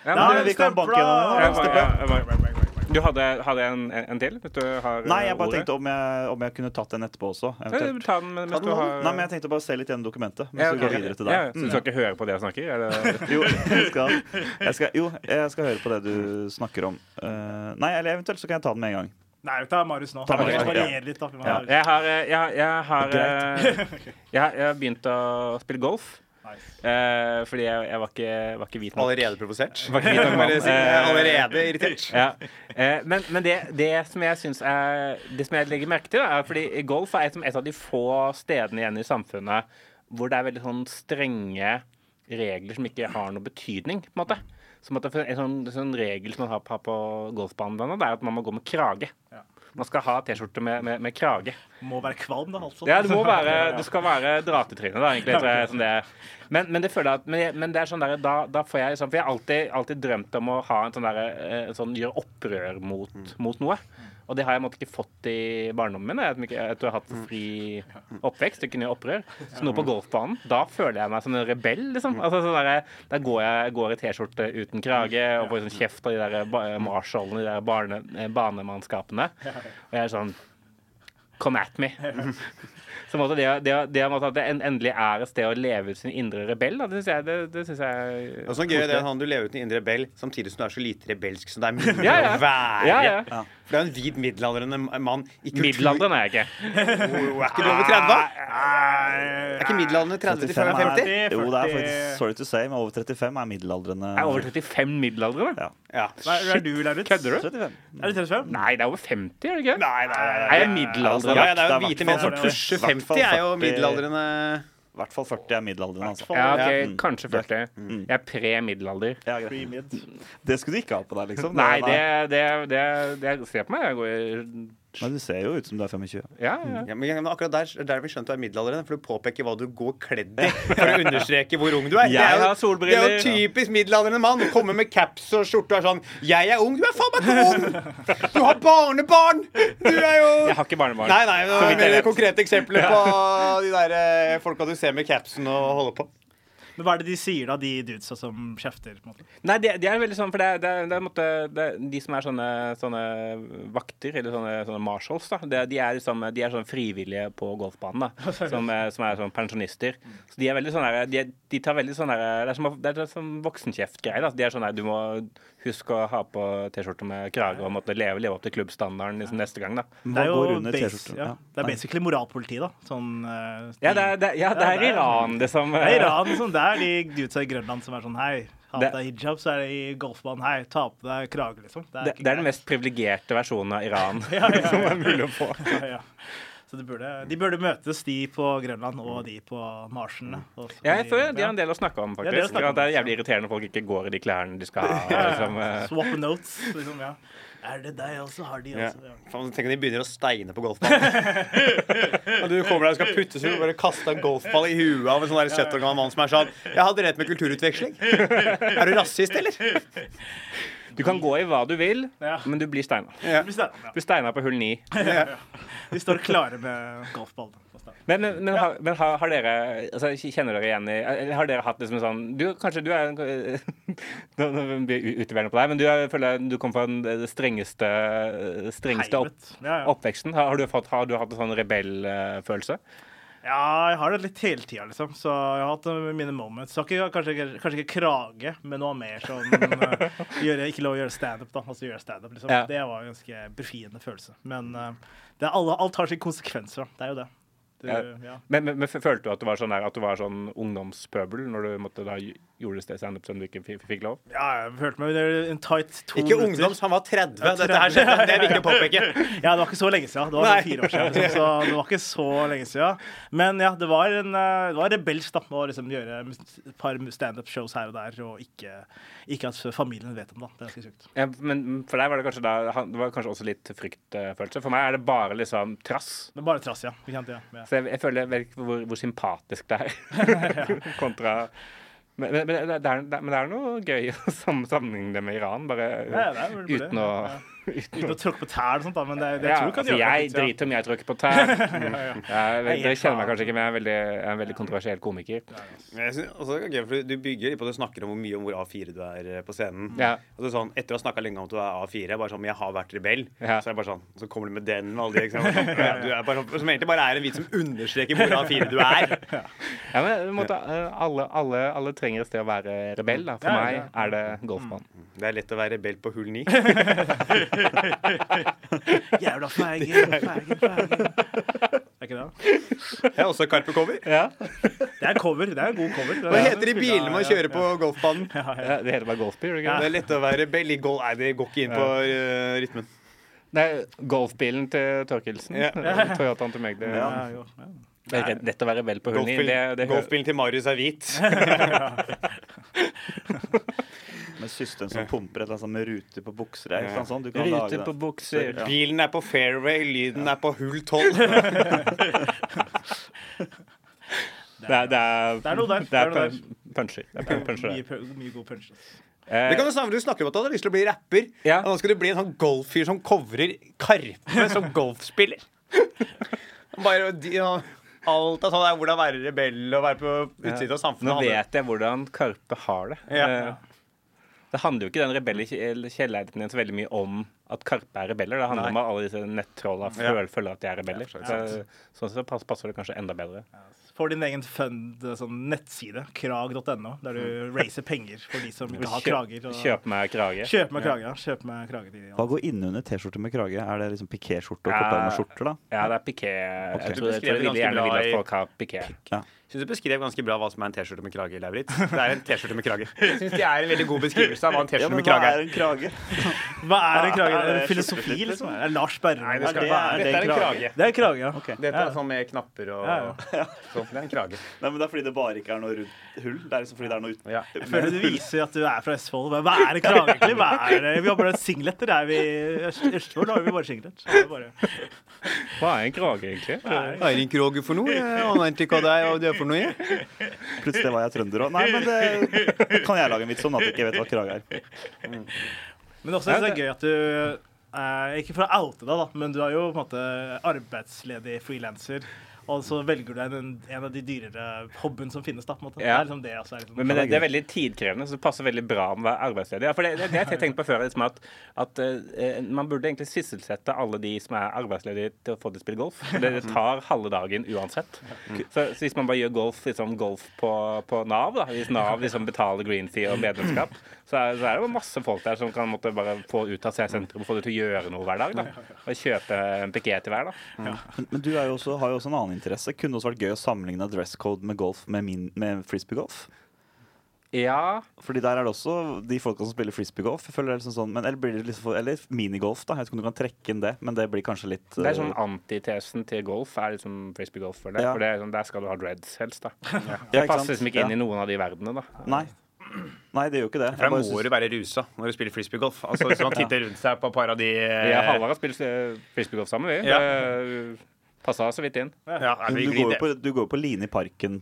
Ja, Da men er vi kan banke gjennom da. var- Du hadde, hadde en, en til? Hvis du har Nei, jeg bare ordet? tenkte om jeg, om jeg kunne tatt den etterpå også. Eventuelt. Ta den mens Ta den du har Nei, men jeg tenkte bare å se litt gjennom dokumentet. Mens Ja, okay. går videre til Ja, så du skal ikke høre på det jeg snakker? Eller? Jo, jeg skal, jeg skal, jo, jeg skal høre på det du snakker om. Uh, nei, eller eventuelt så kan jeg ta den med en gang. Nei, ta Marius nå. Ta Marius Marius, ja. litt. da. Ja. Jeg har, eh, jeg, jeg har, eh, jeg, jeg har begynt å spille golf. Nice. eh, fordi jeg, jeg var, ikke, var ikke hvit nok. Allerede provosert. Var ikke hvit nok mann. Bare si, jeg er Allerede irritert. Ja. Eh, men men det, det som jeg synes er Det som jeg legger merke til, da, er fordi golf er et, et av de få stedene igjen i samfunnet hvor det er veldig sånn strenge regler som ikke har noe betydning. på en måte Som at det En sånn, sånn regel som man har på, på golfbanen, det er at man må gå med krage. Ja. Man skal ha T-skjorte med, med, med krage. Må være kvalm, da. Altså. Ja, det må være Du skal være dratetryne, da, egentlig. Tror jeg, som det er. Men, men det føler jeg at men, jeg- men det er sånn der, da, da får jeg liksom For jeg har alltid, alltid drømt om å ha en sånn derre eh, sånn, Gjøre opprør mot, mot noe. Og det har jeg måtte ikke fått i barndommen min. At jeg, tror du har hatt fri oppvekst. Jeg kunne gjøre opprør. Så nå på golfbanen, da føler jeg meg som en rebell, liksom. Altså, sånn der, der går jeg går i T-skjorte uten krage og får sånn kjeft av de der ba- marshallene, de der barne, eh, banemannskapene. Og jeg er sånn Come at me. Så på måte det, det, det, det at det en- endelig er et sted å leve ut sin indre rebell, da, det syns jeg, det, det synes jeg er sånn gøy det er han du lever ut din indre rebell samtidig som du er så lite rebelsk som det er mulig Ja, ja. å være. Ja, ja. For det er en hvit middelaldrende mann i kultur. Middelalderen er jeg ikke. Oh, er ikke du over 30? Er ikke middelaldrende 30 til 35 50? er, jo, det er faktisk sorry to say, men over 35 er middelaldrende. Er over 35 middelaldrende. Ja. Ja. Hva er, er du, Lauritz? Kødder du? 35. Er du 35? Nei, det er over 50, er det ikke? Nei, nei, nei, Er jeg middelaldrende? Ja, ja, det er jo hvite menn som pusher hvert fall 50, er jo 40. middelaldrende. I hvert fall 40 er middelalderen. Altså. Ja, okay, mm. kanskje 40. Jeg er pre-middelalder. Ja. Pre-mid. Det skulle du ikke ha på deg, liksom. Nei, det, det, det, det Se på meg, jeg går Men du ser jo ut som du er 25. Ja, ja. Ja, men akkurat der, der vi skjønt du er middelaldrende, for du påpeker hva du går kledd i for å understreke hvor ung du er. Jeg det er jo, har solbriller. Det er jo typisk middelaldrende mann. Kommer med caps og skjorte og er sånn 'Jeg er ung.' Du er faen meg ikke ung! Du har barnebarn! Du er jo Jeg har ikke barnebarn. Nei, nei, det jeg mer konkrete eksempler på de der eh, folka du ser med capsen og holder på. Men hva er det de sier, da, de dudesa som kjefter? Nei, det, det er veldig sånn, for det, det, det, måte, det, de som er sånne, sånne vakter, eller sånne, sånne marshals, da, det, de er liksom, de er sånn frivillige på golfbanen, da, som, er- som er sånn pensjonister. Så de er veldig sånn der, de, de tar veldig sånn der, det er som, det er sånn. De er sånn der, du må huske å ha på T-skjorte med krage og måtte leve, leve opp til klubbstandarden liksom, neste gang, da. Det er jo base, Ja, det er basically moralpoliti, da. Sånn uh, Ja, det er, det, ja, det er er- Iran, det som Det er Iran, liksom. Det er de dudesa i Grønland som er sånn Hei, ha på deg hijab. Så er det i golfbanen Hei, ta på deg krage, liksom. det, det er den mest privilegerte versjonen av Iran Ja, ja, ja. som er mulig å få. ja, ja. Så de burde, de burde møtes, de på Grønland og de på Marsen. Og så Ja, jeg tror føler de har en del å snakke om, Ja, det er faktisk. Ja, om, det er jævlig irriterende når folk ikke går i de klærne de skal ha. Liksom, eh. Swap notes, liksom. ja. Er det deg også? Har de også? Ja. Faen, Tenk om de begynner å steine på golfballen. og du kommer der og skal puttes ut du bare kaster en golfball i huet av en sånn der 70 år gammel mann som er sånn Jeg hadde rett med kulturutveksling. Er du rasist, eller? Du kan gå i hva du vil, Ja. men du blir steina. Ja. Du. Du steina på hull ni. De står klare med golfball. Men, men, men, har, men har, har dere altså, Kjenner dere igjen i Eller har dere hatt liksom en sånn du, Kanskje du er Nå blir jeg utleverende på deg, men du er, føler du kom fra den strengeste, strengeste opp, Ja, ja. oppveksten. Har, har, du fått, har du hatt en sånn rebellfølelse? Ja, jeg har det litt hele tida, liksom. Så jeg har hatt mine moments. Så ikke, kanskje, kanskje ikke krage, men noe mer sånn gjøre, Ikke lov å gjøre standup, da. Altså gjøre standup, liksom. Ja. Det var en ganske befriende følelse. Men det er alt har sine konsekvenser. Det er jo det. Du, Ja. ja. Men, men, men følte du at du var sånn, der, at du var sånn ungdomspøbel når du måtte da gjorde det standup som du ikke fikk, lov? ja, jeg følte meg under en tight to Ikke minutter. ungdoms, han var 30. Dette her skjedde. Det er viktig å påpeke. Ja, det var ikke så lenge siden. Det var Nei. sånn fire år siden. Liksom, så det var ikke så lenge siden. Men ja, det var, en, eh, det var rebelsk da, å liksom gjøre et par standup-shows her og der, og ikke, ikke at familien vet om det. Det er ganske sjukt. Ja, men for deg var det kanskje da Det var kanskje også litt fryktfølelse. For meg er det bare liksom trass. Men bare trass, ja. Ikke ja. ja. Så jeg, jeg føler vel ikke hvor, hvor sympatisk det er kontra men, men, men, det er, men det er noe gøy å sammenligne det med Iran, bare Ja, uten å. uten å tråkke på tær og sånt, da, men det, det ja, tror du kan altså, gjøre jeg det. driter om jeg tråkker på tær. Mm. Ja, ja. Jeg, Nei, dere kjenner meg kanskje ikke, men jeg er, veldig, jeg er en veldig kontroversiell komiker. Men jeg synes også det for Du bygger på at du snakker om hvor mye om hvor A4 du er eh, på scenen. Sånn, Etter å ha snakka lenge om at du er A4, bare sånn, jeg har vært rebell, Ja. så er det bare sånn, så kommer du med den med alle de eksemplene. Du er bare, sånn- som egentlig bare er en vits som understreker hvor A4 du er. Ja, men måte, eh, alle, alle, alle trenger et sted å være rebell. Da. For Ja, meg er det golfmann. Det er lett å være rebell på hull 9. Jævla feigen, feigen, feigen. Er ikke det? Jeg er også Karpe-cover. Ja. Det er cover. Det er en god cover. Hva heter de bilene man kjører på golfbanen? Ja, Det heter bare golfbil, det? Det er lett å være belly goal. Nei, det går ikke inn på eh, rytmen. Nei, golfbilen til Torkelsen. Ja. Toyotaen til meg. Det, Ja, jo, ja. det er lett å være vel på hunden. Golfbil, Det, det, golfbilen til Marius er hvit. Med system som pumper et eller annet med ruter på bukser. Ikke sant, sånn? Du kan Rute lage på bukser. bukser. Ja. Bilen er på fairway, lyden er på hull 12. Det er, det er, Det er noe der. Det er Det er puncher. Det er puncher Mye, mye god punch. Eh, Det kan du snakke, Du snakker om at du hadde lyst til å bli rapper. Ja. Og nå skal du bli en sånn golffyr som covrer Karpe som golfspiller. Bare de, ja, Alt er sånn det er hvordan være rebell og være på utsiden av samfunnet. Nå vet jeg hvordan Karpe har det. Ja. Eh, Det handler jo ikke den rebelle kjærligheten din så veldig mye om at Karpe er rebeller. Det handler Nei. om at alle disse nettrolla Ja. føler, føler at de er rebeller. Ja, Så, sånn sett så passer det kanskje enda bedre. Får din egen fund sånn nettside, krag.no, der du raiser penger for de som ikke har krager. og- Kjøp meg krage. Kjøp meg krage, ja. Kjøp meg krage til Hva går innunder T-skjorte med krage? Er det liksom pikéskjorte og Ja. skjorter, da? Ja, det er piké. Jeg tror, jeg tror jeg ganske gjerne vil at folk har piké. Syns du beskrev ganske bra hva som er en T-skjorte med krage, Lauritz. Det er en T-skjorte med krage. Syns det er en veldig god beskrivelse av hva en T-skjorte ja, med krage er Hva er. en krage? Hva er en krage? Er det det er filosofi, liksom? liksom. Er det Lars Berrum? Nei, det skal det være, er- dette er en krage. Det er en krage, ja. Okay. Dette Ja. er sånn med knapper og Ja, sånn. Det er en krage. Nei, men Det er fordi det bare ikke er noe rundt hull. Det er liksom fordi det er noe uten. Ja. Jeg føler du viser at du er fra Østfold. Hva hva er en krage, egentlig? Hva er det? Vi har bare singleter. Er vi i Øst- Østfold har vi bare singlet. Det er. Hva er en krage, egentlig? Hva er en krage for noe? Jeg aner ikke hva det er, det er for noe. Plutselig var jeg trønder òg. Nei, men det kan jeg lage en vits om, at jeg ikke vet hva krage er. Men også synes det er gøy at du eh, Ikke for å oute deg, da, men du er jo på en måte arbeidsledig frilanser. Og så velger du en, en av de dyrere hobbyene som finnes. da, på en måte. Ja. Det er liksom det også er liksom, Men, men det, det er veldig tidkrevende, så det passer veldig bra med å være arbeidsledig. Ja, for det, det, det har jeg tenkt på før, liksom at, at uh, man burde egentlig sysselsette alle de som er arbeidsledige, til å få til å spille golf. Det, det tar halve dagen uansett. Så, så hvis man bare gjør golf, liksom golf på, på Nav, da, hvis Nav liksom betaler green fee og medlemskap, så er, så er det jo masse folk der som kan måtte bare få ut av sentrum og få det til å gjøre noe hver dag. da. Og kjøpe en piké til hver, da. Men, men du er jo også, har jo også en annen interesse. Kunne også vært gøy å sammenligne dress code med golf med, min, med frisbeegolf? Ja. Fordi der er det også de folka som spiller frisbeegolf. Liksom sånn, men Eller blir det liksom Eller minigolf, da. Jeg vet ikke om du kan trekke inn det, men det blir kanskje litt Det er sånn eh, antitesen til golf er liksom frisbee-golf. For, det. Ja. for det er sånn, der skal du ha dreads helst, da. ja, Det passer liksom ikke inn Ja. i noen av de verdenene, da. Nei. Nei, det gjør jo ikke det. For da må synes- du være rusa når du spiller frisbeegolf. Altså, hvis man titter rundt seg på et par av de Vi har Halvard har spilt frisbee-golf sammen, vi. Ja. Det Passa så vidt inn. ja, Men du går på, du går jo på Line i parken.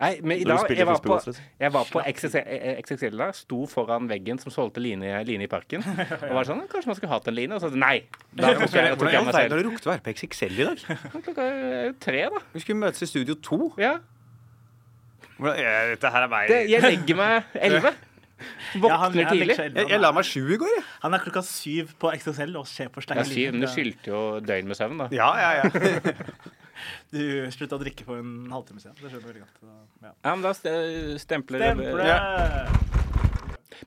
Nei, men i dag jeg var på, jeg var på XXL, da sto foran veggen som solgte line, line i parken. Og var sånn Kanskje man skulle hatt en line? Og så nei. Da tok jeg, tok Hvordan jeg meg selv. du rukket å være på XXL i dag? Klokka er jo tre, da. Vi skulle møtes i Studio 2. Ja. Ja, dette her er meg. Det, jeg legger meg elleve. Ja, han- Våkner han tidlig. Jeg, jeg la meg sju i går, jeg. Han er klokka syv på XXL og ser på Ja, sterke syv, men du skyldte jo døgn med søvn, da. Ja, ja, ja. Du slutta å drikke for en halvtime siden. Det skjønner du veldig godt. Ja. Ja, men da stempler stempler Stemple!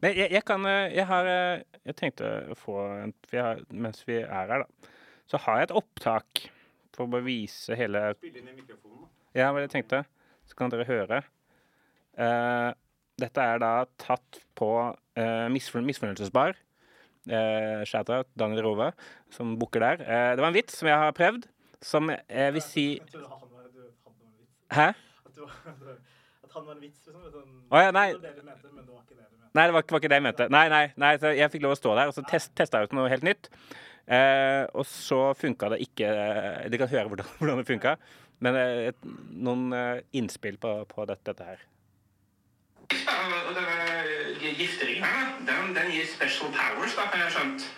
Men jeg, jeg kan eh, Jeg har eh, Jeg tenkte å få en Mens vi er her, da, så har jeg et opptak for å bare vise hele Spill inn i mikrofonen Ja, hva jeg tenkte. Så kan dere høre. Eh, dette er da tatt på misforn Misfornøyelsesbar. Uh, Shout-out Daniel Rove, som booker der. Eh, det var en vits som jeg har prøvd, som jeg vil si Hæ? At han var en vits, liksom. Sånn, Å ja, nei. det det mente, men det var ikke det du mente. Nei, det var, var ikke det jeg mente. Nei, nei, nei, så jeg fikk lov å stå der, og så test, testa jeg ut noe helt nytt. Eh, og så funka det ikke eh, Dere kan høre hvordan, hvordan det funka. Men eh, et, noen eh, innspill på, på dette, dette her. Og denne gifteringen her, den, den gir special powers, da, har jeg skjønt.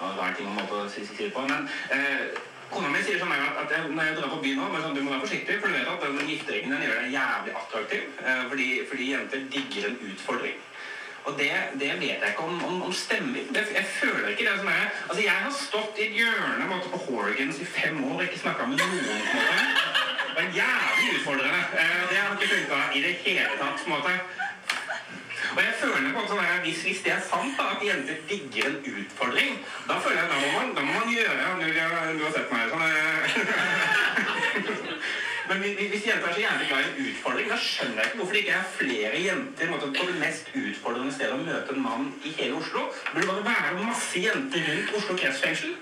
Uh, det er ting man må på si på, men uh, kona mi sier sånn at, jeg, når jeg drar på byen nå, sånn, du må være forsiktig, for du vet at den gifteringen den gjør deg jævlig attraktiv, eh, fordi, fordi jenter digger en utfordring. Og det, det vet jeg ikke om, om, om stemmer. Det, jeg føler ikke det som er. Altså, jeg har stått i et hjørne på Horgans i fem år og ikke snakka med noen. på en måte. Det var jævlig utfordrende. Eh, Det har ikke funka i det hele tatt. på en måte. Og jeg føler på sånn at hvis, hvis det er sant, da, at jenter digger en utfordring, da føler jeg da må man, da må man gjøre Du, du har sett meg sånn eh. Men hvis, jenter er så jævlig glad i en utfordring, da skjønner jeg ikke hvorfor det ikke er flere jenter måte, på det mest utfordrende stedet å møte en mann i hele Oslo. Det burde bare være masse jenter rundt Oslo kretsfengsel.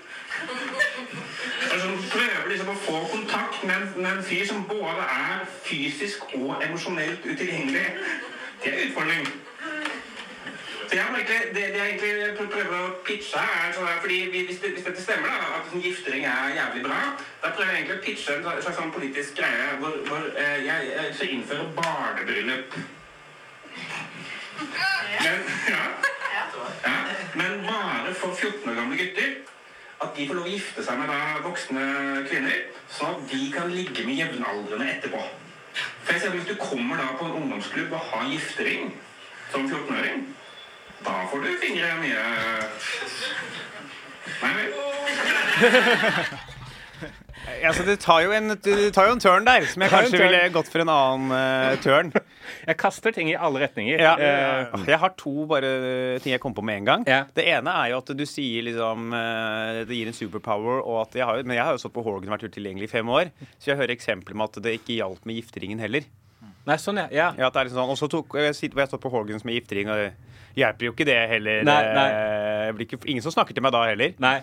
Altså, prøver liksom å få kontakt med en, med en fyr som både er fysisk og emosjonelt utilgjengelig. Det er utfordring. Så jeg må egentlig, det, det jeg egentlig prøver å pitche her, er sånn her, fordi vi- hvis, det, hvis dette stemmer, da, at sånn giftering er jævlig bra, da prøver jeg egentlig å pitche en slags sånn politisk greie hvor, hvor eh, jeg, jeg skal innføre barnebryllup. Men, ja, ja, men bare for 14 år gamle gutter. At de får lov å gifte seg med da, voksne kvinner, sånn at de kan ligge med jevnaldrende etterpå. For jeg ser at Hvis du kommer da på en ungdomsklubb og har giftering som 14-åring, da får du fingre mye Nei vel. Altså, det, tar jo en, det tar jo en turn der, som jeg kanskje ville gått for en annen uh, turn. Jeg kaster ting i alle retninger. Ja. Uh, Jeg har to bare ting jeg kom på med en gang. Ja. Det ene er jo at du sier liksom uh, Det gir en superpower, og at jeg har, men jeg har jo stått på Horgan og vært utilgjengelig i fem år, så jeg hører eksempler med at det ikke hjalp med gifteringen heller. nei, sånn, ja. ja. Ja, er liksom sånn, og så tok, jeg jeg stått på Horgans med giftering, og det hjelper jo ikke det heller. Nei, nei. Eh, Det blir ikke, ingen som snakker til meg da heller. Nei.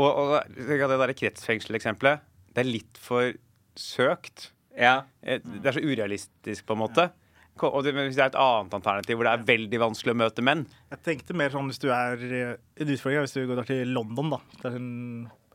Og, og ja, det der kretsfengseleksempelet, det er litt for søkt. Ja. Eh, Det er så urealistisk, på en måte. Ko- Og det, hvis det er et annet alternativ hvor det er veldig vanskelig å møte menn Jeg tenkte mer sånn hvis du er En utfordring hvis du går til London, da. Er en,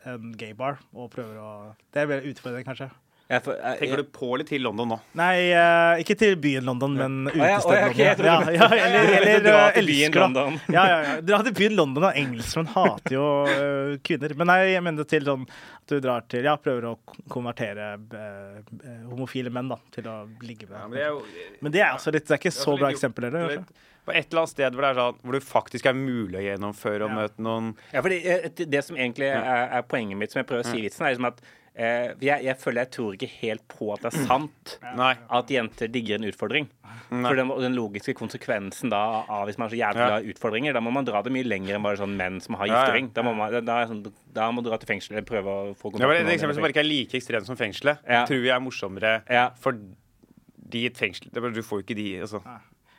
en gaybar og prøver å Det er mer utfordring, kanskje. Jeg, jeg, Tenker du på eller til London nå? Nei, uh, ikke til byen London, men ja, ja, utestedet London. Ja, ja, eller, drar eh, til byen elsker, da. London. Ja, ja, ja. Dra til byen London, og engelskmenn hater jo uh, kvinner. Men nei, jeg mener til sånn at du drar til Ja, prøver å konvertere eh, homofile menn da, til å ligge med. men det er jo Men det er altså litt Det er ikke så bra eksempel heller. På et eller annet sted hvor det er sånn Hvor det faktisk er mulig å gjennomføre og Ja. møte noen Ja, eh, det- Det som egentlig er, er poenget mitt, som jeg prøver å si i vitsen, er liksom at jeg, jeg føler jeg tror ikke helt på at det er sant Nei. at jenter digger en utfordring. Nei. For den, den logiske konsekvensen da av hvis man er så jævlig Ja. glad i utfordringer, da må man dra det mye lenger enn bare sånn menn som har Ja, ja. giftering. Da, må man, da, sånn, da må du dra til fengsel eller prøve å få Det med var et eksempel som bare ikke er like ekstremt som fengselet. Ja. Tror jeg er morsommere Ja. for de i et fengsel Du får jo ikke de altså.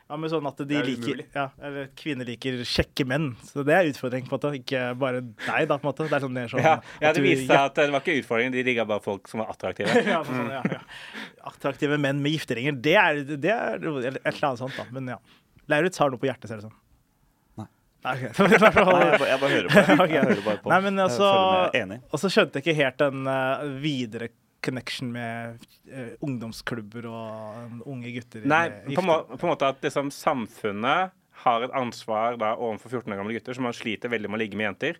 Ja, men sånn at de er liker ja, eller Kvinner liker kjekke menn. Så det er utfordring, på en måte. Ikke bare deg, da, på en måte. Det er sånn, det er sånn Ja, ja, det viste seg at det var ikke utfordringen. De digga bare folk som var attraktive. ja, sånn, ja, ja. Attraktive menn med gifteringer. Det er, det er et eller annet sånt, da. Men ja. Lauritz har noe på hjertet, ser det ut som. Nei. Nei, jeg, bare, jeg bare hører på. Jeg hører bare på. Nei, men Jeg altså- føler meg enig. Og så skjønte jeg ikke helt den uh, videre connection med uh, ungdomsklubber og unge gutter. Nei, på, må, på en måte at liksom samfunnet har et ansvar da overfor 14 år gamle gutter som man sliter veldig med å ligge med jenter,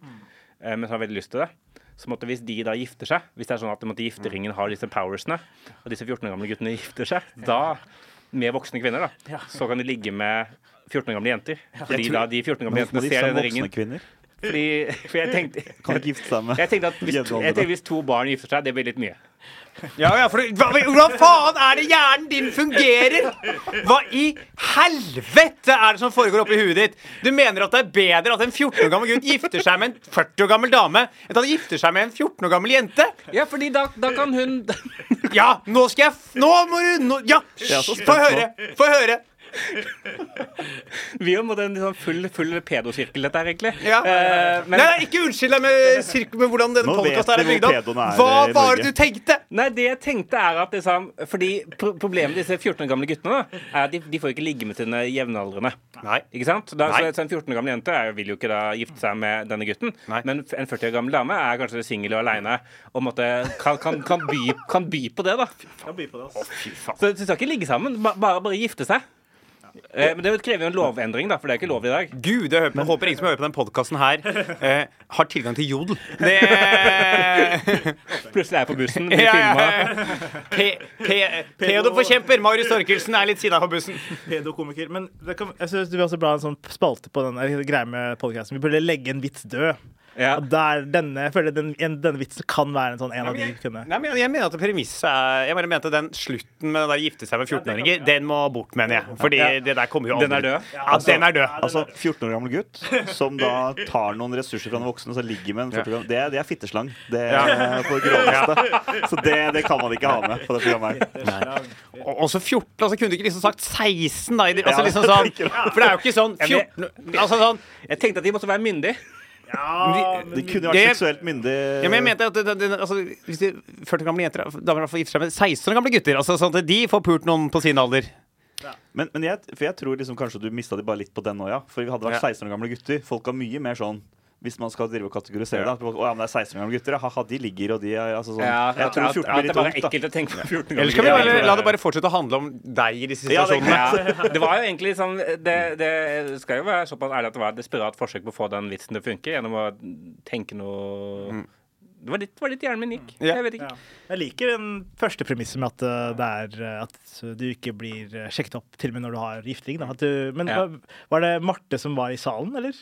eh, men har veldig lyst til det. Så måtte, hvis de da gifter seg, hvis det er sånn at måtte, gifteringen har disse powersene, og disse 14 år gamle guttene gifter seg, da, med voksne kvinner, da, så kan de ligge med 14 år gamle jenter. Fordi da de 14 år gamle jentene de ser denne ringen. kvinner? Fordi, for jeg tenkte, Kan ikke gifte seg med jeg tenkte at hvis, to, jeg tenkte hvis to barn gifter seg, det blir litt mye. Ja, ja, for hva, Hvordan faen er det hjernen din fungerer? Hva i helvete er det som foregår oppi huet ditt? Du mener at det er bedre at en 14 år gammel gutt gifter seg med en 40 år gammel dame, enn at han gifter seg med en 14 år gammel jente? Ja, fordi da, da kan hun Ja, nå skal jeg f Nå må du nå, Ja, få høre! Få høre! Vi har på en sånn full, full pedosirkel, dette her, egentlig. Ja. Eh, men, Nei, nei, ikke unnskyld deg med, med hvordan denne podkasten er bygd opp. Hva var det du tenkte? nei, det jeg tenkte er at liksom Fordi pro problemet med disse 14 år gamle guttene da, er at de, de får ikke ligge med sine jevnaldrende. Nei. Ikke sant? Da, Nei. så, En 14 år gammel jente er, vil jo ikke da gifte seg med denne gutten. Nei. Men en 40 år gammel dame er kanskje singel og aleine og måtte, kan, kan, kan, by, kan by på det, da. Kan by på det, altså. Så de skal ikke ligge sammen, ba- bare, bare gifte seg. Eh, men det krever jo en lovendring, da, for det er ikke lov i dag. Gud, jeg håper, håper ingen som hører på den podkasten her, eh, har tilgang til jodel. Det Plutselig er jeg på bussen, blir filma. Pe- pe- Pedoforkjemper Marius Torkelsen er litt sida på bussen. Pedokomiker. Men det kan, jeg synes du vil også bla en sånn spalte på den greia med podcasten. Vi burde legge en vits død. Ja. Og der, denne, jeg føler den, denne vitsen kan være en sånn en av de kunne Nei, men jeg mener at premisset er Jeg bare mente den slutten med den der gifte seg med 14-åringer, den må bort, mener jeg. Fordi Ja. det der kommer jo Den er aldri død. Ja, den er død. Altså, 14 år gammel gutt som da tar noen ressurser fra den voksne og så ligger med en 40 år gammel Det, det er fitteslang. Det er på det groveste. Så det, det kan man ikke ha med på det programmet her. Og også 14. Altså kunne du ikke liksom sagt 16, da? Altså liksom sånn For det er jo ikke sånn 14 Altså sånn Jeg tenkte at de måtte være myndige. Ja, Det kunne jo Det- vært seksuelt myndig Ja, men jeg mente at det, det, altså, Hvis de 40 år gamle jenter damer får gifte seg med 16 år gamle gutter Altså sånn at de får pult noen på sin alder. Men, men jeg, for jeg tror liksom kanskje du mista de bare litt på den òg, ja. For vi hadde vært Ja. 16 år gamle gutter. Folk har mye mer sånn hvis man skal drive og kategorisere Ja. det. Å ja, men det er 16 år gamle gutter. ha-ha, de ligger, og de er altså sånn Ja, Jeg tror 14 at blir det litt bare er ungt, da. ekkelt å tenke på 14 ganger. Eller skal vi bare la det bare fortsette å handle om deg i disse Ja, det situasjonene? Ja, det var jo egentlig sånn det, det skal jo være såpass ærlig at det var et desperat forsøk på å få den vitsen til å funke gjennom å tenke noe Det var litt, det var litt hjernen min gikk. Ja. Jeg vet ikke. Ja. Jeg liker den første premisset med at uh, det er uh, at du ikke blir uh, sjekket opp til og med når du har gifting. Da. At du, men Ja. var, var det Marte som var i salen, eller?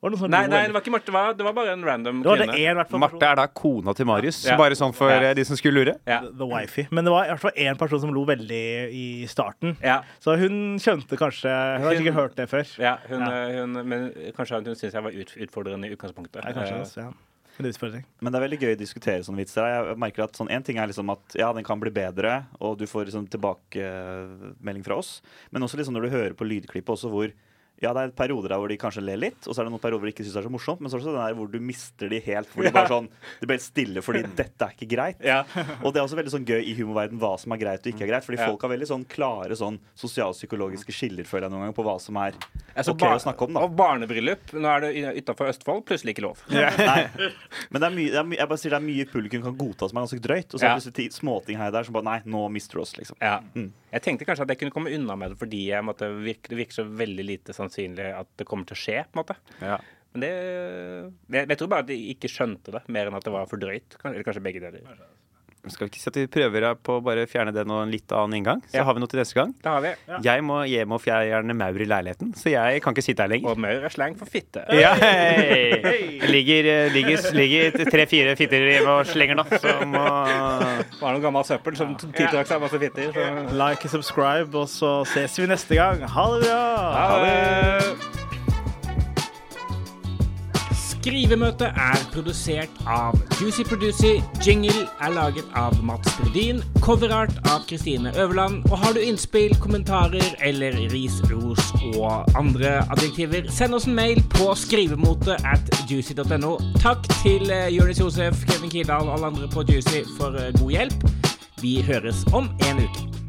Var det sånn Nei, nei, det var ikke Marte. Det var, bare en random Det var det kvinne. en, fall, Marte er da kona til Marius, Ja. bare sånn for Ja. eh, de som skulle lure. Ja. The, The Wifey. Men det var i hvert fall én person som lo veldig i starten. Ja. Så hun skjønte kanskje Hun har sikkert hørt det før. Ja, hun, Ja. eh, hun, men kanskje hun syntes jeg var utfordrende i utgangspunktet. Ja, kanskje Eh, også, ja. Men det er veldig gøy å diskutere sånne vitser. Jeg merker at sånn, En ting er liksom at ja, den kan bli bedre, og du får liksom tilbakemelding fra oss. Men også liksom når du hører på lydklippet også hvor ja, det er perioder der hvor de kanskje ler litt, og så er det noen perioder hvor de ikke syns det er så morsomt. Men så er det også den der hvor du mister de helt. Hvor de bare sånn, det blir helt stille fordi dette er ikke greit. Ja. Og det er også veldig sånn gøy i humorverden hva som er greit og ikke er greit. Fordi Ja. folk har veldig sånn klare sånn sosialpsykologiske skiller, føler jeg noen ganger, på hva som er Altså, ok å snakke om. da Og barnebryllup, nå er det utafor Østfold, plutselig ikke lov. Nei. Men det er mye, det er my jeg bare sier det er mye publikum kan godta som er ganske drøyt. Og så er det plutselig småting her og der som bare Nei, nå mister du oss, liksom. Ja. Mm. Jeg tenkte kanskje at jeg kunne komme unna med det fordi jeg måtte virke, det virker så veldig lite sannsynlig at det kommer til å skje. på en måte. Men det jeg, jeg tror bare at de ikke skjønte det, mer enn at det var for drøyt. Eller kanskje begge deler. Skal vi ikke si at vi prøver på å bare fjerne den og en litt annen inngang? Så Ja. har vi noe til neste gang. Det har vi. Jeg må hjem og fjerne maur i leiligheten, så jeg kan ikke sitte her lenger. Og maur er sleng for fitte. Ja, hei. Ligger, eh, ligger, ligger tre-fire fitter hjemme og slenger nå, så må Var noe gammel søppel som tiltrakk seg masse fitter. Så. Like og subscribe, og så ses vi neste gang. Ha det bra! Ha det! Skrivemøte er produsert av Juicy Producer. Jingle er laget av Mats Brodin. Coverart av Kristine Øverland. Og har du innspill, kommentarer eller ris, ros og andre adjektiver, send oss en mail på skrivemote at juicy.no. Takk til eh, Jonis Josef, Kevin Kildahl og alle andre på Juicy for eh, god hjelp. Vi høres om en uke.